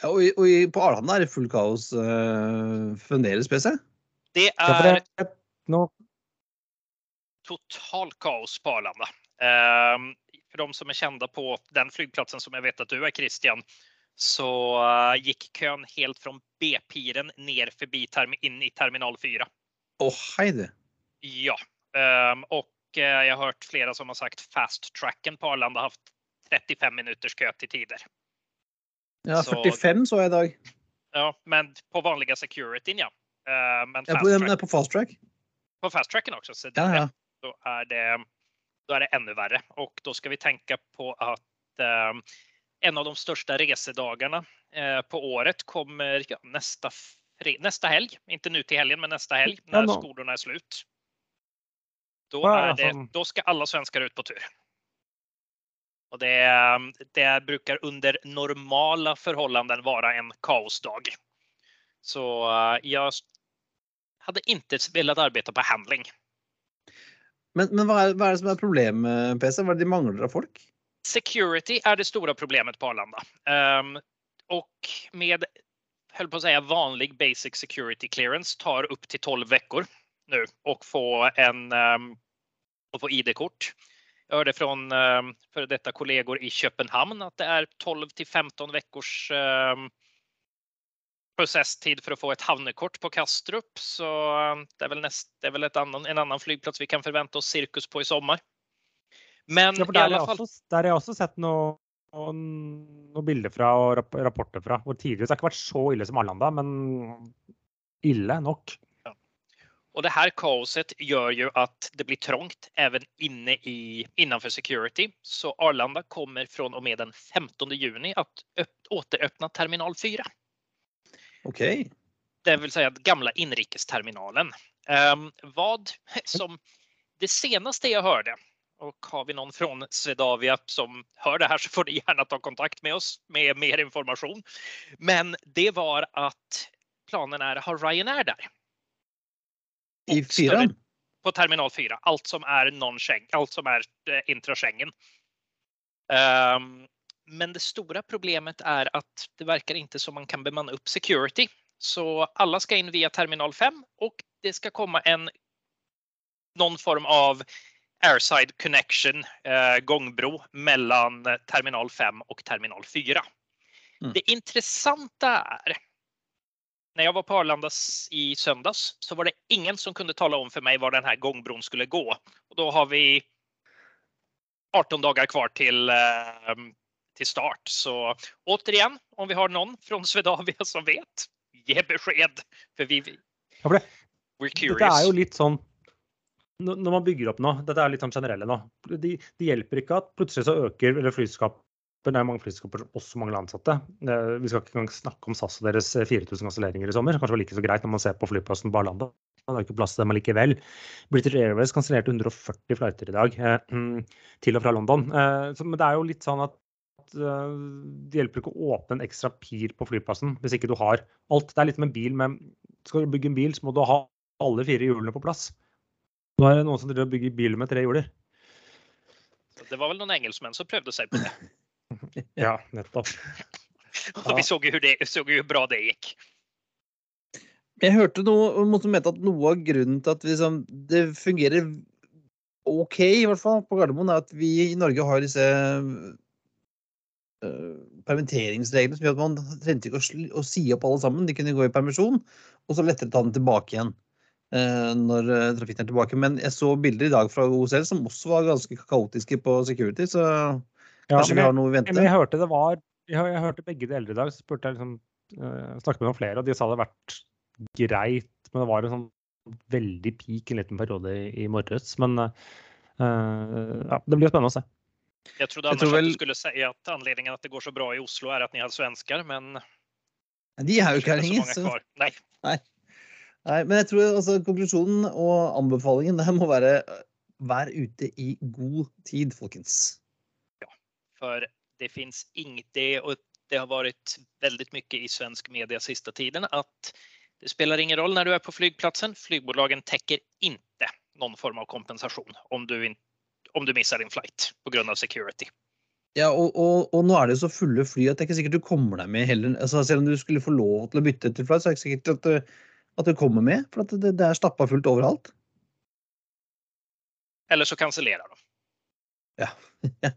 Ja, og, i- og i- på Arlanda er det full kaos uh, fremdeles, PC. Det Ja, no. totalt total kaos på Arlanda. Ehm, for de som er kända på den flygplatsen som jeg vet at du er, Christian så gikk køen kön helt fra B-piren ned forbi inn in i terminal 4. Å, hei du. Ja, Um, og eh, jag har hørt flere som har sagt fast tracken på Arlanda har hatt 35 minuters kø til tider. Ja, 45 så jeg i dag. Ja, men på vanlige securityen, ja. Uh, men fast på, track, ja, på fast track. på fast tracken også. Så Ja, ja. Da, er det, är det enda verre. Og da skal vi tenke på at eh, en av de största resedagarna eh, på året kommer nästa, nästa helg. Inte nu till helgen, men nästa helg når när er skolorna är slut. Då, Ja, är det, då ska alla svenskar ut på tur. Och det, det brukar under normala förhållanden vara en kaosdag. Så jeg jag hade inte velat arbeta på handling. Men, men hva, er, hva er det som er problemet, PC? Hva er det de mangler av folk? Security är det stora problemet på Arlanda. Um, och med, höll på att säga, vanlig basic security clearance tar upp till 12 veckor nu och få en um, och få ID-kort. Jag hörde från um, före detta kollegor i Köpenhamn att det är 12 till 15 veckors um, processtid för att få ett havnekort på Kastrup. Så det är väl, näst, det är väl annan, en annan flygplats vi kan förvänta oss cirkus på i sommar. Men ja, for i der har, jeg fall også, der har jeg også sett noen, noen bilder fra og rapporter fra. Hvor tidligere det har ikke vært så ille som Arlanda, men ille nok. Og det her kaoset gjør jo at det blir trangt även inne i, innenfor security. Så Arlanda kommer fra og med den 15 juni å öpp, terminal 4. Okay. Det vil si at gamle inrikesterminalen. Um, vad som det seneste jeg hörde och har vi någon från Swedavia som hör det här så får ni gärna ta kontakt med oss med mer information. Men det var att planen är att ha Ryanair där. I Och fyran? På terminal 4. Allt som är non-Schengen, allt som är eh, intra-Schengen. Um, men det stora problemet är att det verkar inte som man kan bemanna upp security. Så alla ska in via terminal 5 och det ska komma en någon form av airside connection, eh, gångbro mellan eh, terminal 5 och terminal 4. Mm. Det intressanta är när jag var på Arlanda i söndags så var det ingen som kunde tala om för mig var den här gångbron skulle gå. Och då har vi 18 dagar kvar till, eh, till start. Så återigen, om vi har någon från Swedavia som vet, ge besked. För vi, Ja, for det, we're dette er curious. jo litt sånn Når man bygger opp nå, dette er litt sånn generelle nå. Det de hjelper ikke at plutselig så øker eller flyselskaper det er mange flyselskaper som også mangler ansatte. Eh, Vi skal ikke engang snakke om SAS og deres eh, 4000 kanselleringer i sommer. som Kanskje var like så greit når man ser på flyplassen på Arlanda. Det er ikke plass til dem allikevel. British Airways kansellerte 140 flighter i dag eh, til og fra London. Eh, Men det er jo litt sånn at eh, det hjelper ikke å åpne en ekstra pir på flyplassen hvis ikke du har alt. Det er litt som en bil. Med, skal du bygge en bil, så må du ha alle fire hjulene på plass. Nå er det noen som driver og bygger biler med tre hjuler. Det var vel noen engelskmenn som prøvde seg på det. Ja, nettopp. og vi så jo, hur, det, så jo bra det gikk. Jeg hørte noe som mente at noe av grunnen til at liksom, det fungerer OK, i hvert fall på Gardermoen, er at vi i Norge har disse uh, permitteringsreglene som gjør at man trengte ikke å, sli- å si opp alle sammen. De kunne gå i permisjon, og så lettere ta den tilbake igjen når øh, trafikken er tilbake. Men jeg så bilder i dag fra OSL som også var ganske kaotiske på security, så Ja, kanskje men vi har noe å men vente. jeg hørte det var jeg, jeg hørte begge deler i dag. Så spurte jeg liksom eh, snakket med noen flere, og de sa det hadde vært greit. Men det var en sånn veldig peak en liten periode i, i morges. Men eh, ja, det blir jo spennende å se. Jeg trodde Anders jeg tror att väl- du skulle si at anledningen at det går så bra i Oslo er at ni har svensker, men De er jo ikke her inte så lenger. så- kvar. Nej, Nei, men jeg tror altså, konklusjonen og anbefalingen der må være øh, vær ute i god tid, folkens. Ja, for det fins ingenting Og det har vært veldig mye i svensk media siste tiden at det spiller ingen roll når du er på flygplatsen. Flygbolagen dekker ikke noen form av kompensasjon om du, om du mister din flight på grund av security. Ja, og, og, og nå er det jo så fulle fly at det er ikke sikkert du kommer deg med heller. Altså, selv om du skulle få lov til å bytte til flight, så er det ikke sikkert at du, at du kommer med. For at det, det er stappa fullt overalt. Eller så kansellerer de. Ja,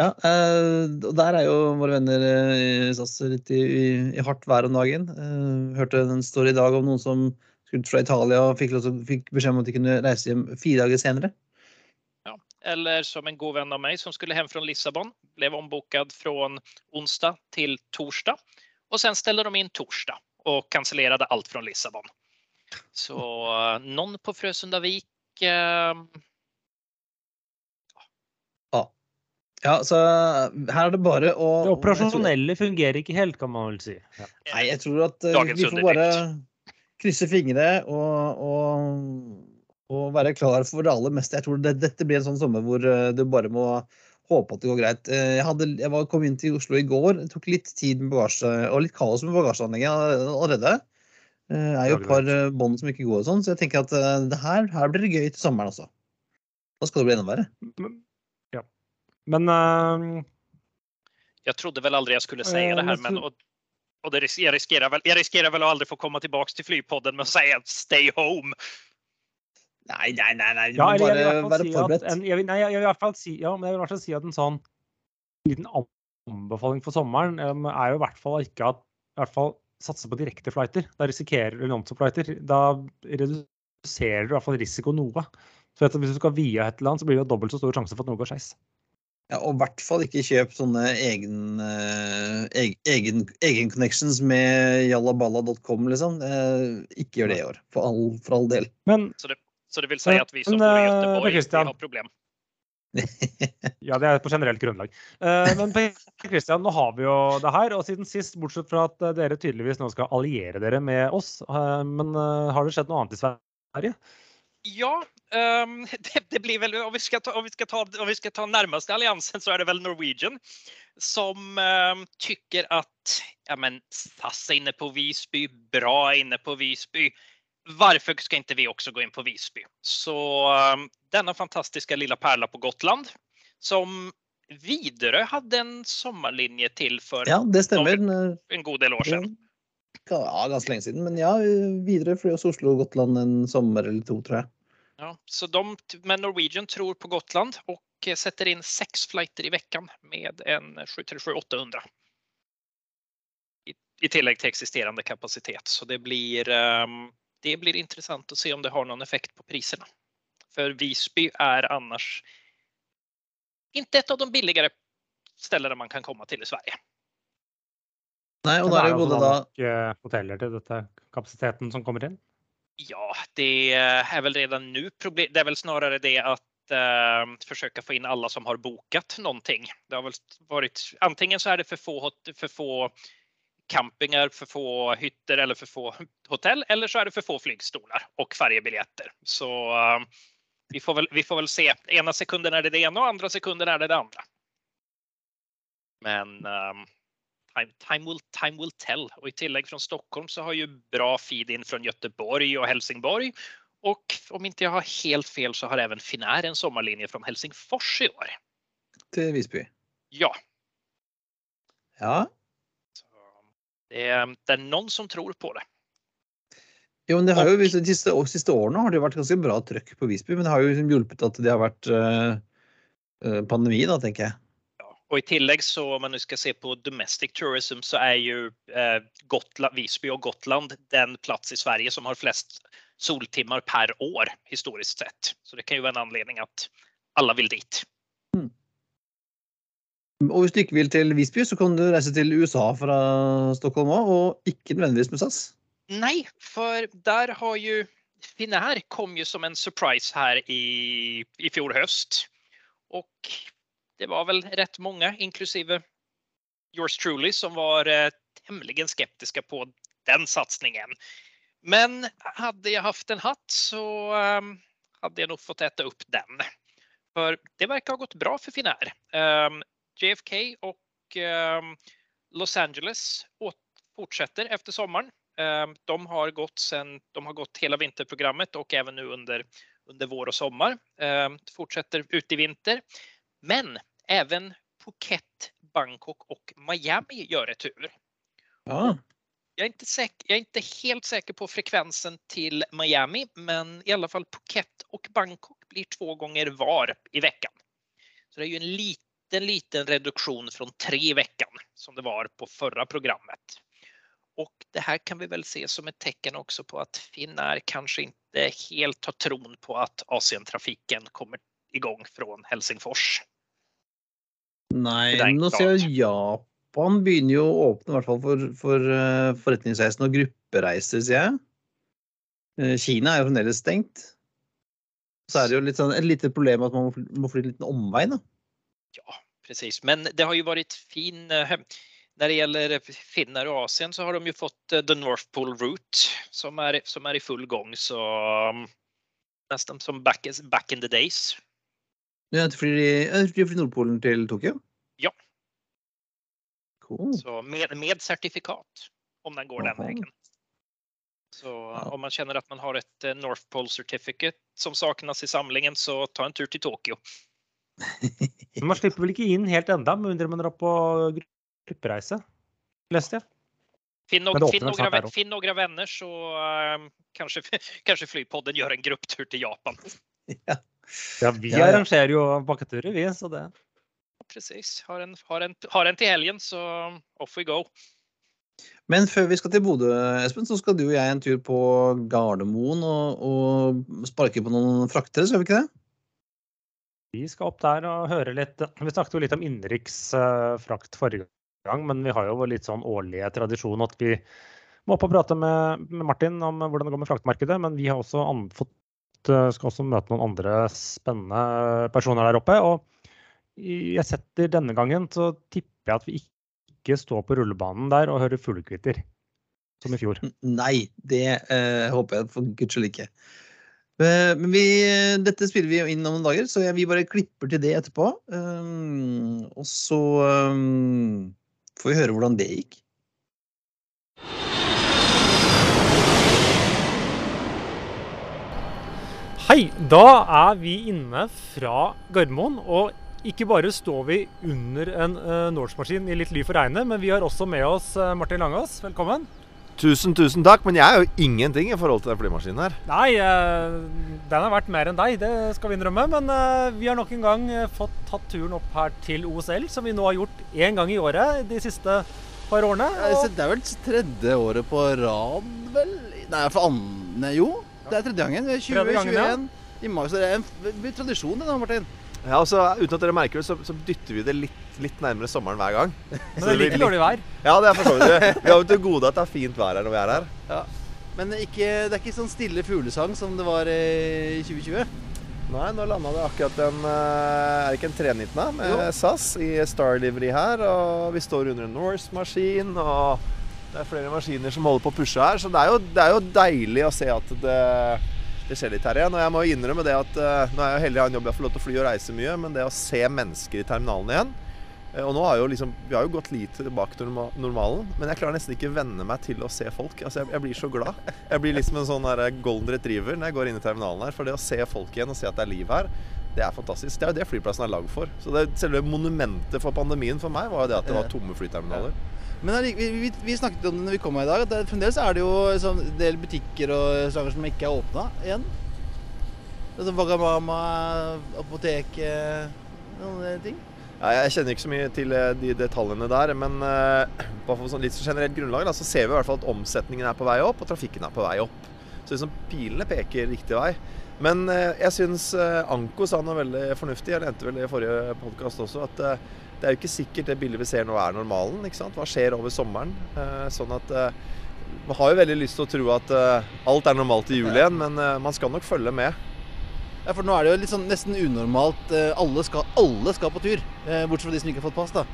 ja eh, og der er jo våre venner eh, i SAS litt i, i, i hardt vær om dagen. Eh, hørte en story i dag om noen som skulle fra Italia og fikk, fikk beskjed om at de kunne reise hjem fire dager senere. Eller som en god venn av meg som skulle hjem fra Lissabon, Ble ombooket fra onsdag til torsdag. Og sen ställde de inn torsdag och cancellerade allt från Lissabon. Så eh, någon på Frösundavik eh, Ja, så her er det bare å Det operasjonelle fungerer ikke helt, kan man vel si. Ja. Nei, jeg tror at eh, Dagens vi får bare krysse fingre og, og, og være klar for det aller meste. Jeg tror det, dette blir en sånn sommer hvor eh, du bare må håpe at det går greit. Eh, Jeg, hadde, jeg var, kom inn til Oslo i går. Det tok litt tid med bagasje, og litt kaos med bagasjeanlegget allerede. Eh, Det er jo et par eh, bånd som ikke går og sånn, så jeg tenker at det her, her blir det gøy til sommeren også. Da skal det bli enda verre. Men, ja. men uh... Jeg trodde vel aldri jeg skulle säga Eh, det her, men og, og och, och det, ris- jag, riskerar väl, jag riskerar väl att aldrig få komme tilbake til flypodden med å si stay home. Nei, nei, nei, nei. du Ja, må eller jeg vil i bare være si forberedt. en, jeg vil, nei, jeg vil i hvert fall si, ja, men jeg vil i hvert fall si at en sånn liten anbefaling for sommeren um, er jo i hvert fall ikke at i hvert fall satse på direkte flighter. Da risikerer du non-stop-flighter. Da reduserer du i hvert fall risiko noe. Så Hvis du skal via et eller annet, så blir det jo dobbelt så stor sjanse for at noe går skeis. Ja, og i hvert fall ikke kjøp sånne egen, egen, egen, egen connections med jallaballa.com, liksom. Eh, ikke gjør det i år, for all, for all del. Men Så det, så det vil si at vi som bor i eh, Göteborg, vi har problem. Ja, det er på generelt grunnlag. Eh, men Christian, nå har vi jo det her. Og siden sist, bortsett fra at eh, dere tydeligvis nå skal alliere dere med oss, men har det skjedd noe annet i Sverige? Ja, um, det, det, blir vel om vi, skal ta, om, vi skal ta, om vi skal ta nærmeste alliansen så er det vel Norwegian som um, at att ja, men SAS er inne på Visby, bra inne på Visby. Varför ska inte vi också gå in på Visby? Så um, denna fantastiska lilla pärla på Gotland som Widerøe hade en sommarlinje till för Ja, det stemmer. en god del år sedan. Ja, ganske lenge siden. Men ja, videre fløy også Oslo-Gotland en sommer eller to, tror jeg. Ja, så de, men Norwegian tror på Gotland och sätter in sex flighter i veckan med en 737-800. I, I tillägg till existerande kapacitet. Så det blir, um, det blir intressant å se om det har noen effekt på prisene. For Visby er annars ikke et av de billigere stedene man kan komme til i Sverige. Nei, og da er det jo både da nok eh, hoteller til dette kapasiteten som kommer inn? Ja, det er vel redan nu problem. Det er vel snarere det at eh, försöka få in alla som har bokat någonting. Det har väl varit antingen så är det för få, för få campingar, för få hytter eller för få hotell eller så är det för få flygstolar och färjebiljetter. Så uh, vi, får väl, vi får väl se. Ena sekunden är det det ena och andra sekunden är det det andra. Men ehm, time, time, will, time will tell. Och i tillägg från Stockholm så har ju bra feed in från Göteborg och Helsingborg. Och om inte jag har helt fel så har även Finnair en sommarlinje från Helsingfors i år. til Visby. Ja, Ja. Det är, det er noen som tror på det. Jo, men det har jo, de siste, de siste årene har det vært ganske bra trøkk på Visby, men det har jo liksom hjulpet at det har vært eh, eh, pandemi, da, tenker jeg. Ja. og i tillegg, så om man skal se på domestic tourism så er jo uh, Gotland, Visby og Gotland den plass i Sverige som har flest soltimer per år historisk sett. Så det kan jo være en anledning at alle vil dit. Og hvis du ikke vil til Visby, så kan du reise til USA fra Stockholm òg, og ikke nødvendigvis med SAS. Nei, for der har ju Finnair kom jo som en surprise her i, i fjor høst. Og det var vel rett mange, inklusive yours truly, som var eh, skeptiske skeptiska på den satsningen. Men hadde jeg haft en hatt så um, hadde jeg nok fått äta opp den. For det verkar ha gått bra for Finnair. Eh, JFK och eh, Los Angeles fortsätter efter sommaren. Eh, De har gått sen, de har gått hela vinterprogrammet och även nu under, under vår och sommar. Eh, Fortsätter ut i vinter. Men även Phuket, Bangkok och Miami gör retur. Ja. Jag är, inte säker, jag är inte helt säker på frekvensen till Miami, men i alla fall Phuket och Bangkok blir två gånger var i veckan. Så det är ju en liten, liten reduktion från tre i veckan som det var på förra programmet. Och det här kan vi väl se som ett tecken också på att Finnair kanske inte helt har tron på att Asientrafiken kommer igång från Helsingfors. Nei, er nå ser jeg Japan begynner jo å åpne i hvert fall for, for uh, forretningsreisende og gruppereiser, sier jeg. Uh, Kina er jo fremdeles stengt. Så er det jo sånn, et lite problem at man må flytte en liten omvei, da. Ja, precis. Men det har ju varit fin. eh, När det gäller finnar och Asien så har de ju fått eh, The North Pole Route som är, som är i full gång. Så um, nästan som back, back in the days. Ja, du flyr, flyr Nordpolen til Tokyo? Ja. Cool. Så med, med certifikat om den går den veien. vägen. Så Ja. om man känner att man har ett eh, North Pole Certificate som saknas i samlingen så ta en tur till Tokyo. Men man slipper vel ikke inn helt enda, med mindre man drar på gruppereise, leste jeg. Finn, no finn, noen, finn noen venner, så uh, kanskje, kanskje, Flypodden gjør en grupptur til Japan. Ja, vi Ja, ja. arrangerer jo bakketurer, vi, så det Precis, har en, har, har en til helgen så off we go. Men før vi skal til Bodø, Espen, så skal du og jeg en tur på Gardermoen og, og sparke på noen fraktere, skal vi ikke det? Vi skal opp der og høre litt Vi snakket jo litt om innenriksfrakt forrige gang, men vi har jo litt sånn årlige tradisjon at vi må opp og prate med, Martin om hvordan det går med fraktmarkedet. Men vi har også fått, eh, skal også møte noen andre spennende personer der oppe. Og jeg setter denne gangen så tipper jeg at vi ikke står på rullebanen der og hører fuglekvitter, som i fjor. Nei, det eh, håper jeg for guds skyld ikke. Eh, Men vi, dette spiller vi jo inn om noen dager, så vi bare klipper til det etterpå. Um, og så um, får vi høre hvordan det gikk. Hei, da er vi inne fra Gardermoen. Og ikke bare står vi under en uh, Norse-maskin i litt ly for regnet, men vi har også med oss Martin Langås. Velkommen. Tusen, tusen takk, men jeg er jo ingenting i forhold til den flymaskinen her. Nei, eh, den har vært mer enn deg, det skal vi innrømme. Men eh, vi har nok en gang eh, fått tatt turen opp her til OSL, som vi nå har gjort én gang i året de siste par årene. Og Det er vel tredje året på rad, vel? Nei, for andre Jo, det er tredje gangen. 2021 Tredje gangen, ja. i mai. Så det er en tradisjon, det da, Martin. Ja, og så Uten at dere merker det, så, så dytter vi det litt, litt nærmere sommeren hver gang. men det er like dårlig vær. Ja, det er for så vidt. Vi har jo til gode at det er fint vær her når vi er her. Ja. Men ikke, det er ikke sånn stille fuglesang som det var eh, i 2020. Nei, nå landa det akkurat en eh, Er det ikke en 319 da, med Jo. SAS i Star Livery her. Og vi står under en Norse-maskin, og det er flere maskiner som holder på å pushe her. Så det er jo, det er jo deilig å se at det, det skjer litt her igjen. Og jeg må innrømme det at eh, nå er jeg heldig å ha en jobb jeg får lov til å fly og reise mye, men det å se mennesker i terminalen igjen eh, og nå har jo liksom, Vi har jo gått litt tilbake til normalen, men jeg klarer nesten ikke venne meg til å se folk. Altså, jeg, jeg blir så glad. Jeg blir liksom en sånn der golden retriever når jeg går inn i terminalen her. For det å se folk igjen og se at det er liv her, det er fantastisk. Det er jo det flyplassen er lagd for. Så det, selve monumentet for pandemien for meg var jo det at det var tomme flyterminaler. Men vi, vi, vi snakket om det når vi kom her i dag, at det, fremdeles er det jo sånn, en del butikker og restauranter som ikke er åpna igjen. Altså Vagamama, sånn noen eh, ting. Ja, jeg kjenner ikke så mye til eh, de detaljene der, men på bare sånn litt generelt grunnlag da, så ser vi i hvert fall at omsetningen er på vei opp, og trafikken er på vei opp. Så liksom pilene peker riktig vei. Men eh, jeg syns eh, Anko sa noe veldig fornuftig. Jeg nevnte vel i forrige podkast også, at eh, det er jo ikke sikkert det bildet vi ser nå er normalen. ikke sant? Hva skjer over sommeren? Eh, sånn at eh, Man har jo veldig lyst til å tro at eh, alt er normalt i jul igjen, men man skal nok følge med. Ja, for nå er det jo litt sånn nesten unormalt. Alle skal, alle skal på tur, bortsett fra de som ikke har fått pass, da.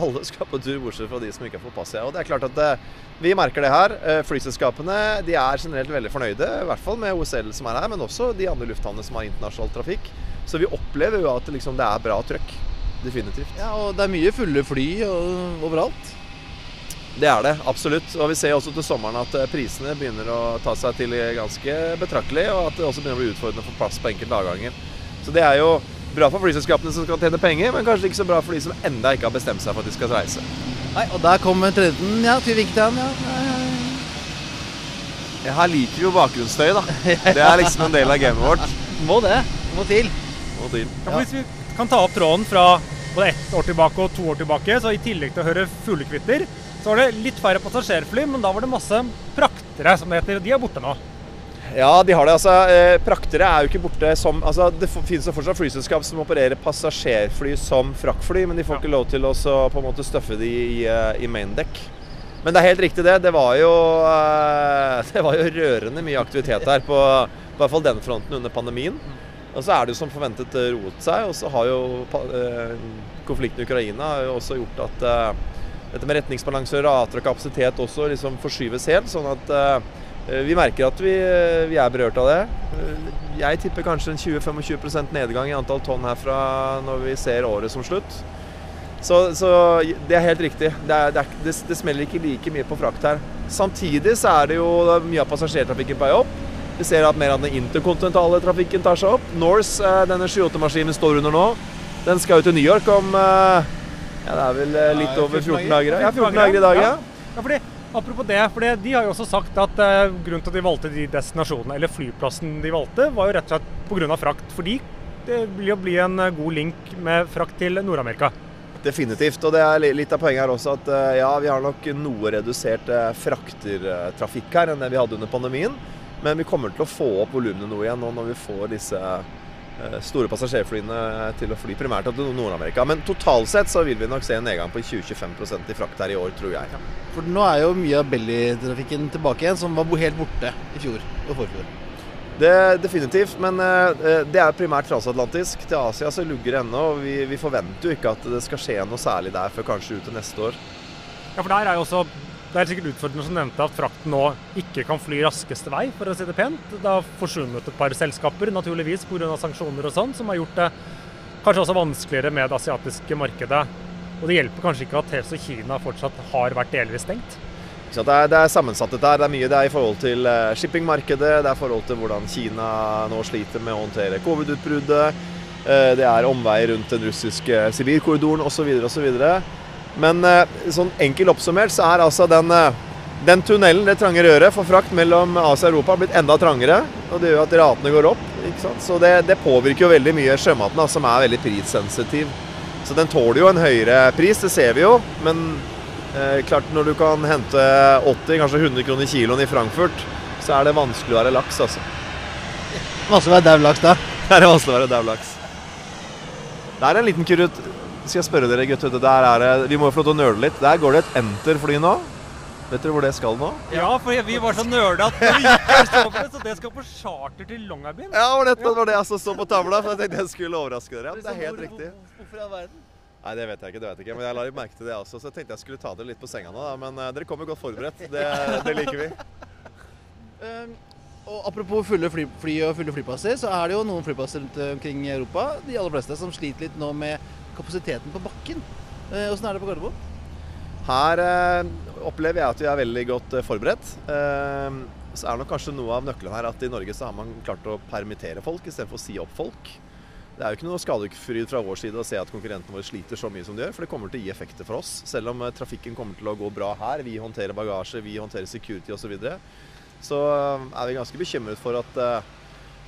Alle skal på tur, bortsett fra de som ikke har fått pass. Ja. Og det er klart at Vi merker det her. Flyselskapene de er generelt veldig fornøyde, i hvert fall med OSL som er her, men også de andre lufthavnene som har internasjonal trafikk. Så vi opplever jo at liksom, det er bra trøkk. Definitivt. Ja, Og det er mye fulle fly og, overalt. Det er det, absolutt. Og vi ser også til sommeren at eh, prisene begynner å ta seg til ganske betraktelig, og at det også begynner å bli utfordrende for plass på enkelte avganger. Så det er jo bra for flyselskapene som skal tjene penger, men kanskje ikke så bra for de som enda ikke har bestemt seg for at de skal reise. Nei, Og der kommer tredjen, ja. Til han, ja. Nei. Ja, her liker vi jo bakgrunnsstøy, da. Det er liksom en del av gamet vårt. Må det. Må til. Må til. Ja, kan ta opp tråden fra både ett år tilbake og to år tilbake, så i tillegg til å høre fuglekvitter, så var det litt færre passasjerfly, men da var det masse praktere, som det heter. og De er borte nå. Ja, de har det. altså. Eh, Praktere er jo ikke borte som altså Det finnes jo fortsatt flyselskap som opererer passasjerfly som fraktfly, men de får Ja. ikke lov til å på en måte støffe de i, eh, i maindeck. Men det er helt riktig, det. Det var jo, eh, det var jo rørende mye aktivitet her på, på hvert fall den fronten under pandemien. Og så er det jo som forventet eh, roet seg, og så har jo eh, konflikten i Ukraina har jo også gjort at eh, dette med retningsbalanse, rater og kapasitet også liksom forskyves helt. sånn at vi merker at vi, vi er berørt av det. Jeg tipper kanskje en 20-25 nedgang i antall tonn herfra når vi ser året som slutt. Så, så det er helt riktig. Det, er, det, er, det, det smeller ikke like mye på frakt her. Samtidig så er det jo mye av passasjertrafikken på vei opp. Vi ser at mer av den interkontinentale trafikken tar seg opp. Norse, denne 7-8-maskinen står under nå. Den skal jo til New York om eh, ja, det er vel eh, litt over 14 14 dager. Ja, 14 dager i dag, ja. Ja, fordi, apropos det, fordi de har jo også sagt at eh, grunnen til at de valgte de destinasjonene, eller flyplassen de valgte, var jo rett og slett pga. frakt. Fordi det vil jo bli en eh, god link med frakt til Nord-Amerika. Definitivt. Og det er litt av poenget her også at eh, ja, vi har nok noe redusert eh, fraktertrafikk her enn det vi hadde under pandemien. Men vi kommer til å få opp volumene nå igjen nå når vi får disse eh, store passasjerflyene til å fly primært til Nord-Amerika. Men totalt sett så vil vi nok se en nedgang på 20-25% i frakt her i år, tror jeg. For nå er jo mye av Belly-trafikken tilbake igjen, som var helt borte i fjor og forfjor. Det Definitivt, men eh, det er primært transatlantisk. Til Asia så lugger det ennå. og vi, vi forventer jo ikke at det skal skje noe særlig der før kanskje ut til neste år. Ja, for der er jo også Det er sikkert utfordrende som nevnte at frakten nå ikke kan fly raskeste vei, for å si det pent. Det har forsvunnet et par selskaper, naturligvis pga. sanksjoner og sånn, som har gjort det kanskje også vanskeligere med det asiatiske markedet. Og det hjelper kanskje ikke at TES og Kina fortsatt har vært delvis stengt. Det, er, det er sammensatt dette her. Det er mye det er i forhold til eh, shippingmarkedet, det er i forhold til hvordan Kina nå sliter med å håndtere covid-utbruddet. Eh, Det er omveier rundt den russiske Sibirkorridoren osv. osv. Men eh, sånn enkel oppsummert så er altså den, eh, den tunnelen, det trange røret for frakt mellom Asia og Europa, blitt enda trangere. Og det gjør at ratene går opp. Så det, det påvirker jo veldig mye sjømaten, som er veldig prissensitiv. Så den tåler jo en høyere pris, det ser vi jo. Men eh, klart når du kan hente 80, kanskje 100 kroner kiloen i Frankfurt, så er det vanskelig å være laks, altså. Vanskelig å være daud laks da. Det er vanskelig å være daud laks. Det er en liten Skal jeg spørre dere, gutter. Der er det, vi må jo få lov til å nøle litt. Der går det et Enter-fly nå. Vet dere hvor det skal nå? Ja, for vi var så nerde at vi gikk her så det, så det skal på charter til Longyearbyen. Ja, det var dette var det jeg så på tavla. For jeg tenkte jeg skulle overraske dere. Ja, det er helt riktig. Hvorfor i all verden? Nei, det vet jeg ikke. det vet jeg ikke, Men jeg la merke til det også. Så jeg tenkte jeg skulle ta dere litt på senga nå. Da. Men eh, dere kommer godt forberedt. Det, det liker vi. Um, og apropos fulle fly, fly og fulle flyplasser, så er det jo noen flyplasser rundt omkring i Europa, de aller fleste, som sliter litt nå med kapasiteten på bakken. Eh, Åssen er det på Gardermoen? Her eh, opplever jeg at vi er veldig godt eh, forberedt. Eh, så er det nok kanskje noe av nøkkelen her at i Norge så har man klart å permittere folk istedenfor å si opp folk. Det er jo ikke noe skadefryd fra vår side å se at konkurrentene våre sliter så mye som de gjør, for det kommer til å gi effekter for oss. Selv om eh, trafikken kommer til å gå bra her, vi håndterer bagasje, vi håndterer security osv., så, videre, så eh, er vi ganske bekymret for at eh,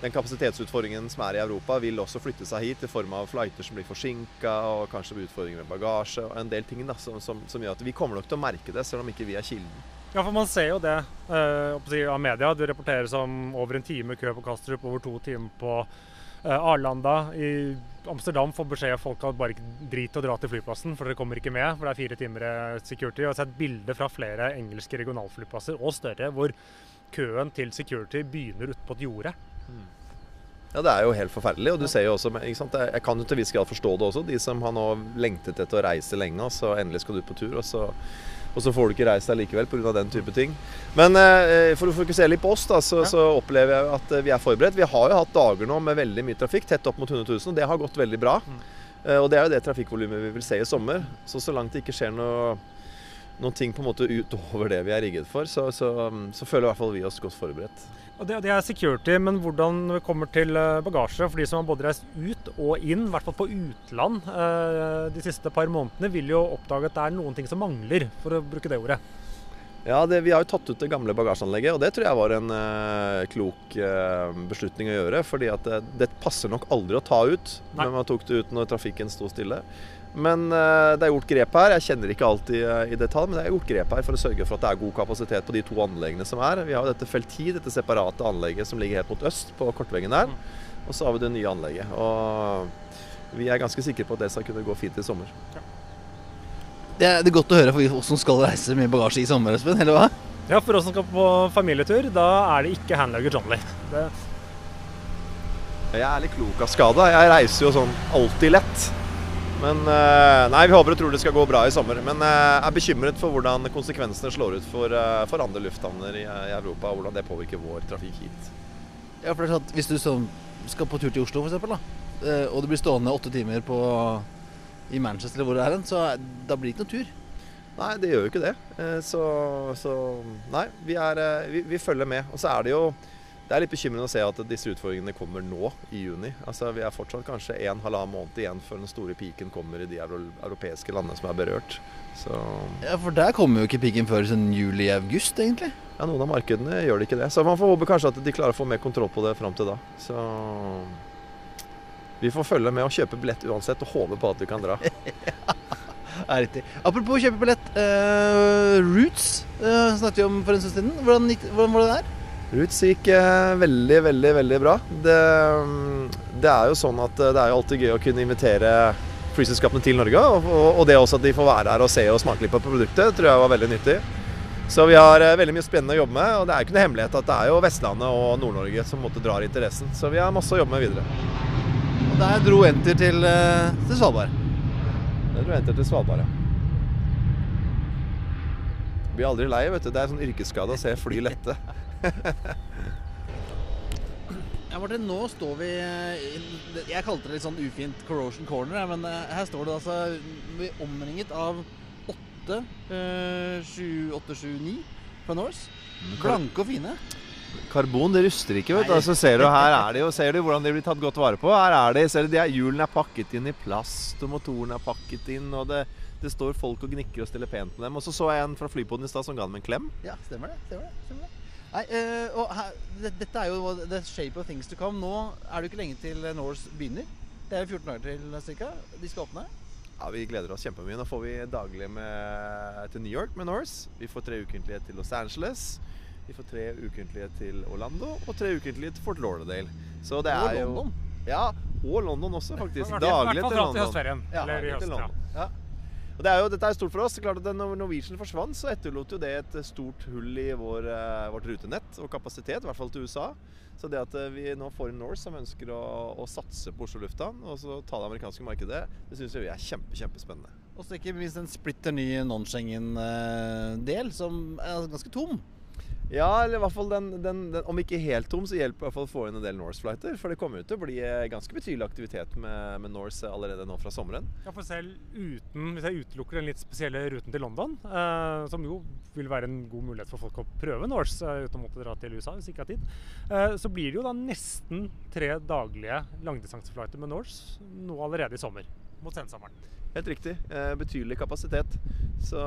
den kapasitetsutfordringen som er i Europa, vil også flytte seg hit i form av flighter som blir forsinka, og kanskje utfordringer med bagasje og en del ting da, som, som, som gjør at vi kommer nok til å merke det, selv om ikke vi er kilden. Ja, for man ser jo det eh, av media. Du rapporterer om over en time kø på Kastrup, over to timer på eh, Arlanda. I Amsterdam får beskjed av folk at bare ikke drit og dra til flyplassen, for dere kommer ikke med. For det er fire timer eh, security. Jeg har sett bilder fra flere engelske regionalflyplasser, og større, hvor køen til security begynner ute på et jorde. Ja, det er jo helt forferdelig. Og du ser jo også? Jeg kan jo til viss grad forstå det også. De som har nå lengtet etter å reise lenge, og så endelig skal du på tur, og så, og så får du ikke reist deg likevel pga. den type ting. Men eh, for å fokusere litt på oss, da, så, så opplever jeg at eh, vi er forberedt. Vi har jo hatt dager nå med veldig mye trafikk, tett opp mot 100 000, og det har gått veldig bra. Eh, og det er jo det trafikkvolumet vi vil se i sommer. Så så langt det ikke skjer noe noen ting på en måte utover det vi er rigget for, så, så, så føler i hvert fall vi oss godt forberedt. Det, det er security, men hvordan vi kommer til eh, bagasje for de som har både reist ut og inn, i hvert fall på utland eh, de siste par månedene, vil jo oppdage at det er noen ting som mangler, for å bruke det ordet. Ja, det, Vi har jo tatt ut det gamle bagasjeanlegget, og det tror jeg var en eh, klok eh, beslutning å gjøre. fordi at det, det passer nok aldri å ta ut, Nei. men man tok det ut når trafikken sto stille. Men eh, det er gjort grep her. Jeg kjenner ikke alt i, i detalj, men det er gjort grep her for å sørge for at det er god kapasitet på de to anleggene som er. Vi har jo dette Felti, dette separate anlegget som ligger helt mot øst på kortveggen der. Og så har vi det nye anlegget. Og vi er ganske sikre på at det skal kunne gå fint i sommer. Det er, det er godt å høre for oss som skal reise med bagasje i sommer, Espen, eller hva? Ja, for oss som skal på familietur, da er det ikke handlugger Johnny. Det, Jeg er litt klok av skade. Jeg reiser jo sånn alltid lett. Men eh, Nei, vi håper og tror det skal gå bra i sommer. Men jeg er bekymret for hvordan konsekvensene slår ut for, eh, for andre lufthavner i, i Europa, og hvordan det påvirker vår trafikk hit. Ja, for det er sånn at Hvis du sånn skal på tur til Oslo, for eksempel, da, eh, og du blir stående åtte timer på, i Manchester eller hvor det er hen, så da blir det ikke noe tur. Nei, det gjør jo ikke det. Eh, Så, så nei, vi, er, eh, vi, vi følger med. Og så er det jo det er litt bekymrende å se at disse utfordringene kommer nå i juni. Altså, Vi er fortsatt kanskje en halvannen måned igjen før den store piken kommer i de europeiske landene som er berørt. Så Ja, For der kommer jo ikke piken før sånn juli-august, egentlig. ja, noen av markedene gjør det ikke det. Så man får håpe kanskje at de klarer å få mer kontroll på det fram til da. Så vi får følge med og kjøpe billett uansett, og håpe på at vi kan dra. Er riktig. Apropos kjøpe billett. Uh, Roots uh, snakket vi om for en stund siden. Hvordan, hvordan var det der? Roots gikk eh, veldig, veldig veldig bra. Det, mm, det er jo sånn at eh, det er jo alltid gøy å kunne invitere flyselskapene til Norge. Og, og- det også at de får være her og se og smake litt på produktet, tror jeg var veldig nyttig. Så vi har eh, veldig mye spennende å jobbe med. Og det er jo ikke noe hemmelighet at det er jo Vestlandet og Nord-Norge som måtte drar interessen. Så vi har masse å jobbe med videre. Og der dro Enter til, til Svalbard. Det dro Enter til Svalbard, ja. Blir aldri lei, vet du. Det er sånn yrkesskade å se fly lette. Ja, Martin, nå står vi Jeg kalte det litt sånn ufint corrosion corner, men eh, her står det altså vi er omringet av åtte, eh, sju, åtte, sju, ni fra Norse. Blanke og fine. Karbon det ruster ikke, vet du. Altså, ser du, her er de jo, ser du hvordan de blir tatt godt vare på. Her er de, ser du, de er, Hjulene er pakket inn i plast, og motoren er pakket inn. og det, det står folk og gnikker og stiller pent med dem. Og så så jeg en fra flypoden i stad som ga dem en klem. Ja, stemmer det. stemmer det, stemmer det. Nei, eh, og her, det, Dette er jo the shape of things to come. Nå er det jo ikke lenge til Norse begynner. Det er jo 14 dager til ca. De skal åpne. Ja, Vi gleder oss kjempemye. Nå får vi daglig med, til New York med Norse. Vi får tre ukentlige til Los Angeles. Vi får tre ukentlige til Orlando og tre ukentlige til Fort Lauderdale. Så det Og er jo London. Ja, og London også, faktisk. I hvert Daglig fall til til London. høstferien. Ja, eller i daglig høst, til. London. Ja. Og det er jo, Dette er stort for oss. Det er klart at Når Norwegian forsvant, så etterlot jo det et stort hull i vår, eh, vårt rutenett og kapasitet, i hvert fall til USA. Så det at eh, vi nå får en Norse som ønsker å, å satse på Oslo lufthavn og så ta det amerikanske markedet, det syns vi er kjempe, kjempespennende. Og så ikke minst en splitter ny non-Schengen-del som er ganske tom. Ja, eller i hvert fall den, den, den Om ikke helt tom, så hjelper i å få inn en del Norse-flighter. For det kommer jo til å bli eh, ganske betydelig aktivitet med, med Norse allerede nå fra sommeren. Ja, for selv uten, Hvis jeg utelukker den litt spesielle ruten til London, eh, som jo vil være en god mulighet for folk å prøve Norse eh, uten å måtte dra til USA hvis ikke har tid, eh, så blir det jo da nesten tre daglige langdistanseflighter med Norse nå allerede i sommer. Mot sensommeren. Helt riktig. Eh, betydelig kapasitet. Så,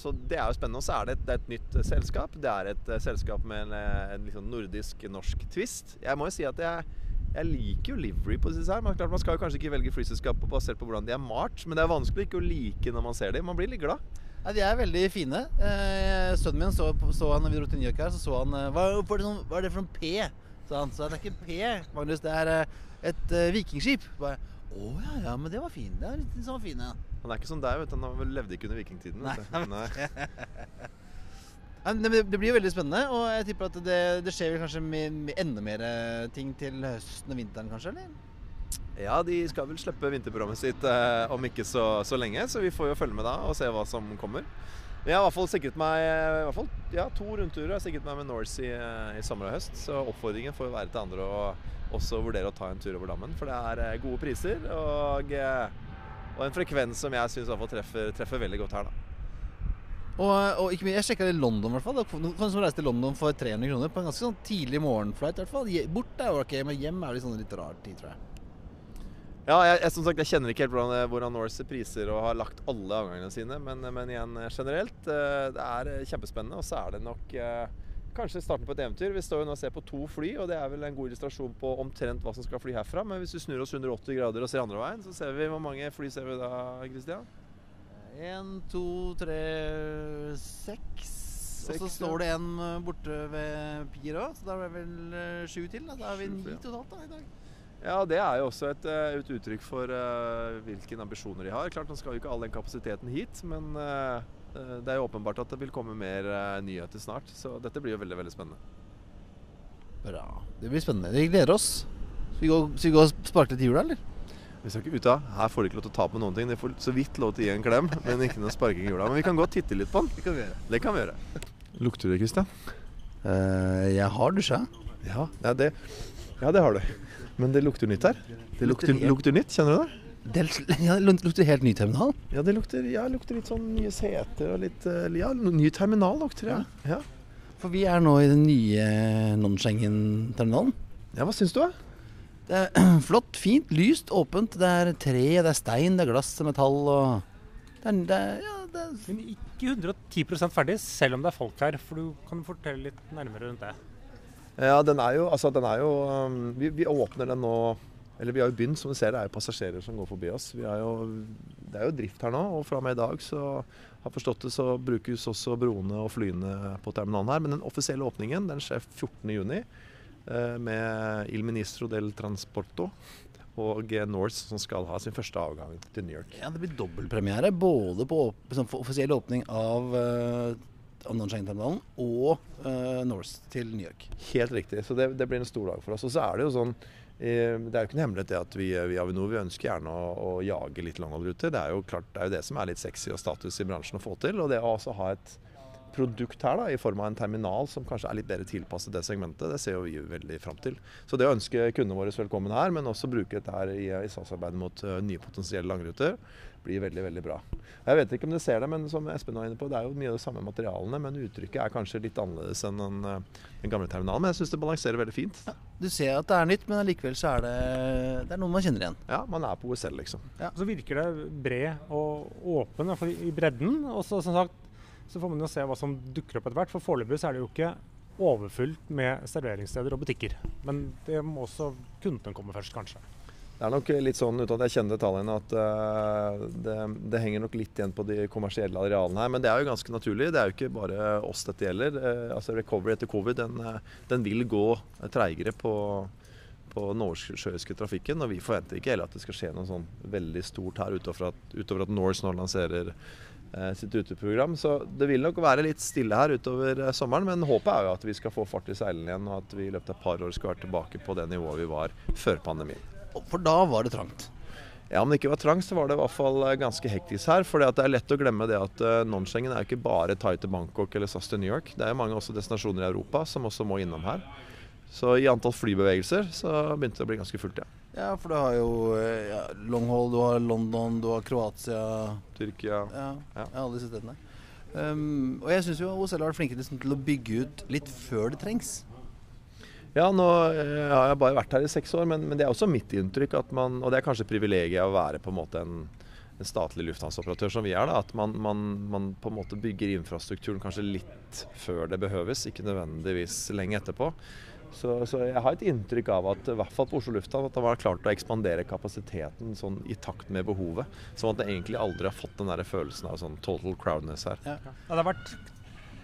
så det er jo spennende. Og så er det et, det er et nytt eh, selskap. Det er et eh, selskap med en, en liksom nordisk-norsk twist. Jeg må jo si at jeg, jeg liker jo livery på disse her. Men klart man skal jo kanskje ikke velge flyselskap basert på hvordan de er malt, men det er vanskelig ikke å like når man ser dem. Man blir litt glad. Ja, de er veldig fine. Sønnen min så, så han når vi dro til New York her, så så han hva, hva, er det, sånn- hva er det for en P? sa han. Så det er ikke P, Magnus. Det er et vikingskip. Bare, Å ja, ja, men det var fint. Det er litt sånn fine. Han er ikke som deg, vet du. Han levde ikke under vikingtiden. Nei. Nei, Det blir jo veldig spennende, og jeg tipper at det, det skjer vel kanskje med, med enda mer ting til høsten og vinteren, kanskje? eller? Ja, de skal vel slippe vinterprogrammet sitt eh, om ikke så, så lenge, så vi får jo følge med da og se hva som kommer. Men jeg har i hvert fall sikret meg eh, i hvert fall, ja, to rundturer har sikret meg med Norse i, eh, i sommer og høst. Så oppfordringen får jo være til andre å også vurdere å ta en tur over dammen. For det er eh, gode priser og, eh, og en frekvens som jeg syns treffer, treffer veldig godt her. da. Og, og ikke minst, jeg sjekka i London, i hvert fall. Du reise til London for 300 kroner på en ganske sånn tidlig morgenflight. i hvert fall. Bort er jo ok, men hjem er det sånn litt rar tid, tror jeg. Ja, jeg, jeg, som sagt, jeg kjenner ikke helt hvordan, hvordan Norse priser og har lagt alle avgangene sine, men, men igjen eh, generelt. eh, Det er eh, kjempespennende, og så er det nok eh, kanskje starten på et eventyr. Vi står jo nå og ser på to fly, og det er vel en god illustrasjon på omtrent hva som skal fly herfra. Men hvis vi snur oss 180 grader og ser andre veien, så ser vi hvor mange fly ser vi da, Christian? Én, to, tre, seks. Og så står det en eh, borte ved Pier òg, så da er det vel eh, sju til. Da, da er vi ni totalt da, i dag. Ja, det er jo også et, eh, et uttrykk for uh, hvilke ambisjoner de har. Klart, Nå skal jo ikke all den kapasiteten hit, men eh, det er jo åpenbart at det vil komme mer eh, nyheter snart. Så dette blir jo veldig veldig spennende. Bra. Det blir spennende. Vi gleder oss. Skal vi gå, skal vi gå og sparke litt i hjula, eller? Vi skal ikke ut av. Her får de ikke lov til å ta på noen ting. De får så vidt lov til å gi en klem, men ikke noe sparking i hjula. Men vi kan godt titte litt på den. Det kan vi gjøre. Det kan vi gjøre. Lukter det, Kristian? Uh, jeg har dusja. Ja, ja, det, ja, det har du. Men det lukter nytt her. Det lukter, lukter nytt, kjenner du det? Det ja, lukter helt ny terminal. Ja, det lukter, ja, lukter litt sånn nye seter og litt eh, Ja, ny terminal lukter det. Ja. Ja. For vi er nå i den nye non-Schengen-terminalen. ja, hva syns du. Det er flott, fint, lyst, åpent. Det er tre, det er stein, det er glass og metall og Det er, det er, ja, det er Men ikke 110 ferdig, selv om det er folk her. For du kan fortelle litt nærmere rundt det. Ja, den er jo, altså den er jo um, vi, vi åpner den nå Eller vi har jo begynt, som du ser. Det er jo passasjerer som går forbi oss. Vi er jo, det er jo drift her nå, og fra og med i dag så har jeg forstått det, så brukes også broene og flyene på terminalen her. Men den offisielle åpningen den skjer 14.6 eh, med Il Ministro del Transporto og eh, Norse som skal ha sin første avgang til New York. Ja, det blir dobbeltpremiere. Både på liksom, offisiell åpning av, uh, av non-Schengen-terminalen og uh, Norse til New York. Helt riktig. Så det, det blir en stor dag for oss. Og så er det jo sånn eh, Det er jo ikke noe hemmelighet det at vi i Avinor vi ønsker gjerne å, å jage litt langholderuter. Det er jo klart det er jo det som er litt sexy og status i bransjen å få til. Og det å også ha et produkt her da, i form av en terminal som kanskje er litt bedre tilpasset det segmentet. Det ser jo vi veldig fram til. Så det å ønske kundene våre velkommen her, men også bruke dette her i, i salgsarbeidet mot uh, nye potensielle langruter, blir veldig veldig bra. Jeg vet ikke om dere ser det, men som Espen var inne på, det er jo mye av de samme materialene, men uttrykket er kanskje litt annerledes enn den, den gamle terminalen. Men jeg syns det balanserer veldig fint. Ja, du ser at det er nytt, men likevel så er det, det er noe man kjenner igjen. Ja, man er på OSL, liksom. Ja. Så virker det bred og åpen, i hvert fall i bredden. Og så som sagt så får man jo se hva som dukker opp etter hvert. For foreløpig er det jo ikke overfylt med serveringssteder og butikker. Men det må også kunden komme først, kanskje. Det er nok litt sånn uten at jeg kjenner detaljene at uh, det, det, henger nok litt igjen på de kommersielle arealene her. Men det er jo ganske naturlig. Det er jo ikke bare oss dette gjelder. Uh, altså Recovery etter covid den, uh, den vil gå treigere på, på den norsk-sjøiske trafikken. Og vi forventer ikke heller at det skal skje noe sånn veldig stort her utover at, utover at Norse nå lanserer Eh, sitt uteprogram. Så det vil nok være litt stille her utover eh, sommeren, men håpet er jo at vi skal få fart i seilene igjen, og at vi i løpet av et par år skal være tilbake på det nivået vi var før pandemien. For da var det trangt? Ja, om det ikke var trangt, så var det i hvert fall eh, ganske hektisk her. For det er lett å glemme det at non-Schengen er ikke bare Thai til Bangkok eller SAS til New York. Det er mange også destinasjoner i Europa som også må innom her. Så i antall flybevegelser så begynte det å bli ganske fullt, ja. Ja, for du har jo eh, ja, Longhall, du har London, du har Kroatia Tyrkia. Ja, ja. alle disse stedene. Um, og jeg syns jo OSL har vært flinke liksom, til å bygge ut litt før det trengs. Ja, nå jeg har jeg bare vært her i seks år, men, men, det er også mitt inntrykk at man Og det er kanskje privilegiet å være på en måte en, en statlig lufthavnsoperatør som vi er. da, At man, man, man, på en måte bygger infrastrukturen kanskje litt før det behøves, ikke nødvendigvis lenge etterpå. Så, så, jeg har et inntrykk av at i hvert fall på Oslo lufthavn at det har klart å ekspandere kapasiteten sånn i takt med behovet. Sånn at det egentlig aldri har fått den der følelsen av sånn total crowdness her. Ja. Ja, det, har vært,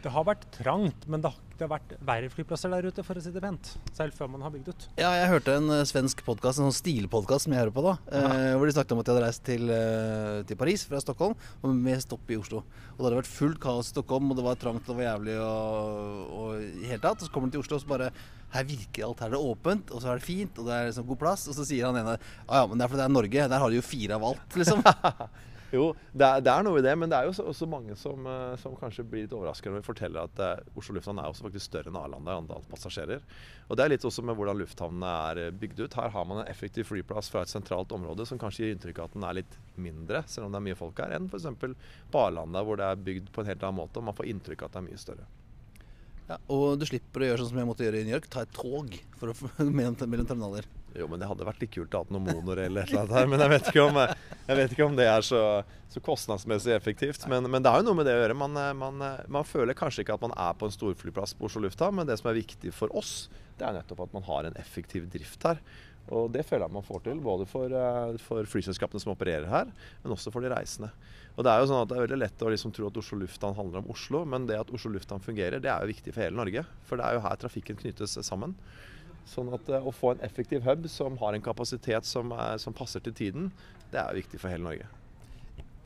det, har vært, trangt, men det har, det har vært verre flyplasser der ute, for å si det pent. Selv før man har bygd ut. Ja, jeg hørte en uh, svensk podkast, en sånn stilpodkast som jeg hører på da. Uh, hvor de snakket om at de hadde reist til, uh, til Paris fra Stockholm og med stopp i Oslo. Og det hadde vært fullt kaos i Stockholm, og det var trangt og det var jævlig og, og i hele tatt. Og så kommer de til Oslo og så bare her virker alt her det åpent, og så er det fint, og det er liksom god plass. Og så sier han ene ja, men det er fordi det er Norge. Der har de jo fire av alt, liksom. jo, det er, det er, noe i det, men det er jo også mange som, eh, som kanskje blir litt overrasket når vi forteller at uh, Oslo lufthavn er også faktisk større enn Arlanda i antall passasjerer. Og det er litt også med hvordan lufthavnene er eh, bygd ut. Her har man en effektiv flyplass fra et sentralt område som kanskje gir inntrykk av at den er litt mindre, selv om det er mye folk her, enn f.eks. på Arlanda hvor det er bygd på en helt annen måte og man får inntrykk av at det er mye større. Ja, og du slipper å gjøre sånn som jeg måtte gjøre i New York, ta et tog for å, mellom terminaler. Jo, men det hadde vært litt kult å ha noen monoer eller et eller annet her. Men jeg vet ikke om, vet ikke om det er så, så kostnadsmessig effektivt. Men, men, det er jo noe med det å gjøre. Man, man, man, føler kanskje ikke at man er på en storflyplass på Oslo lufthavn, men det som er viktig for oss, det er nettopp at man har en effektiv drift her. Og det føler jeg man får til, både for, eh, for, flyselskapene som opererer her, men også for de reisende. Og Det er jo sånn at det er veldig lett å liksom tro at Oslo lufthavn handler om Oslo, men det at Oslo lufthavn fungerer, det er jo viktig for hele Norge. For det er jo her trafikken knyttes sammen. Sånn at eh, Å få en effektiv hub som har en kapasitet som, er, som passer til tiden, det er viktig for hele Norge.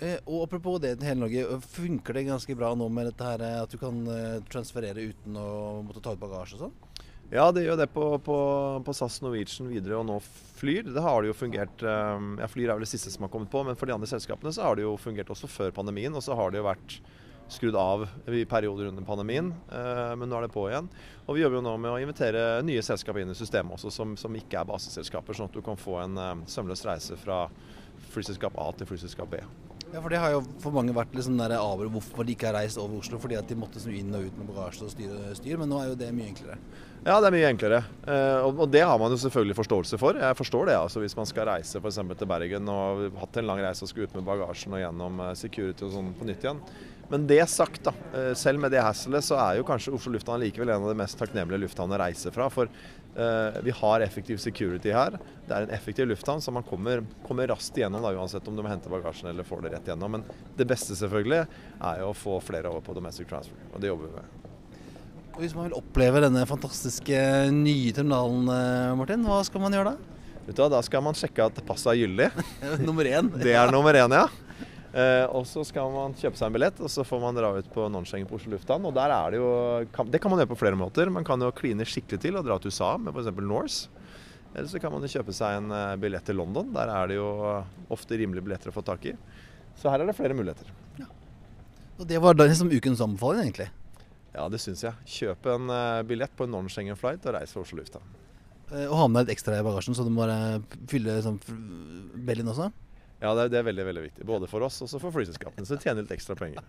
Eh, og Apropos det til hele Norge, funker det ganske bra nå med dette her at du kan transferere uten å måtte ta ut bagasje og sånn? Ja, det gjør det på, på, på SAS, Norwegian, videre og nå Flyr. Det har det jo fungert Ja, Flyr er vel det siste som har kommet på, men for de andre selskapene så har det jo fungert også før pandemien. Og så har det jo vært skrudd av i perioder under pandemien, eh, men nå er det på igjen. Og vi jobber jo nå med å invitere nye selskaper inn i systemet også, som, som ikke er baseselskaper, sånn at du kan få en um, sømløs reise fra flyselskap A til flyselskap B. Ja, for Det har jo for mange vært liksom der aber hvorfor de ikke har reist over Oslo. Fordi at de måtte snu inn og ut med bagasje og styre styr, men nå er jo det mye enklere. Ja, det er mye enklere. Eh, og det har man jo selvfølgelig forståelse for. Jeg forstår det. altså Hvis man skal reise f.eks. til Bergen og hatt en lang reise og skal ut med bagasjen og gjennom eh, security og sånn på nytt igjen. Men det sagt, da. Eh, selv med det hasselet så er jo kanskje Oslo lufthavn likevel en av de mest takknemlige lufthavnene å reise fra. For uh, vi har effektiv security her. Det er en effektiv lufthavn, så man kommer, kommer raskt igjennom da, uansett om du må hente bagasjen eller får det rett igjennom. Men det beste selvfølgelig er jo å få flere over på domestic transfer, og det jobber vi med. Og Hvis man vil oppleve denne fantastiske nye terminalen, eh, Martin, hva skal man gjøre da? Vet du, hva, Da skal man sjekke at passet er gyldig. nummer én. Det er nummer én, ja. Eh, og så skal man kjøpe seg en billett, og så får man dra ut på non-Schengen på Oslo lufthavn. Og der er det jo Det kan man gjøre på flere måter. Man kan jo kline skikkelig til og dra til USA med f.eks. Norse. Eller så kan man jo kjøpe seg en eh, billett til London. Der er det jo ofte rimelige billetter å få tak i. Så her er det flere muligheter. Ja. Og det var da liksom ukens anbefaling, egentlig? Ja, det syns jeg. Kjøp en eh, billett på en non-Schengen flight og reis fra Oslo lufthavn. Eh, Og ha med deg et ekstra i bagasjen, så du må fylle f- bellyen også. Ja, det er, det er veldig veldig viktig. Både for oss og for flyselskapene. Så tjener litt ekstra penger.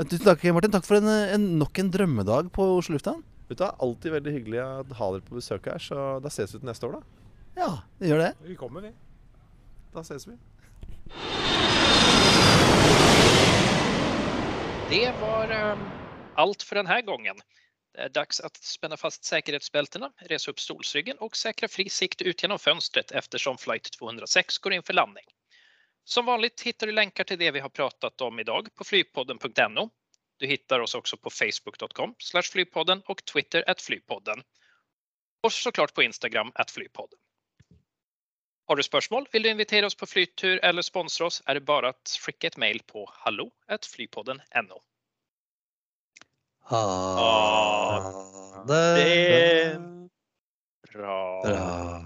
Tusen takk, Martin. Takk for en, en, nok en drømmedag på Oslo lufthavn. Det er alltid veldig hyggelig å ha dere på besøk her, så da ses vi til neste år, da. Ja, vi gjør det. Vi kommer, vi. Da ses vi. Det var um, alt for denne gangen. Det er dags å spenne fast sikkerhetsbeltene, reise opp stolsryggen og sikre fri sikt ut gjennom fönstret eftersom flight 206 går inn for landning. Som vanligt hittar du länkar till det vi har pratat om idag på flygpodden.no. Du hittar oss också på facebook.com flygpodden och Twitter at flygpodden. Och såklart på Instagram at flygpodden. Har du spørsmål, vil du invitere oss på flytur eller sponsre oss, er det bare å skicka et mail på hallo flypodden.no. Ha det det- Bra. bra.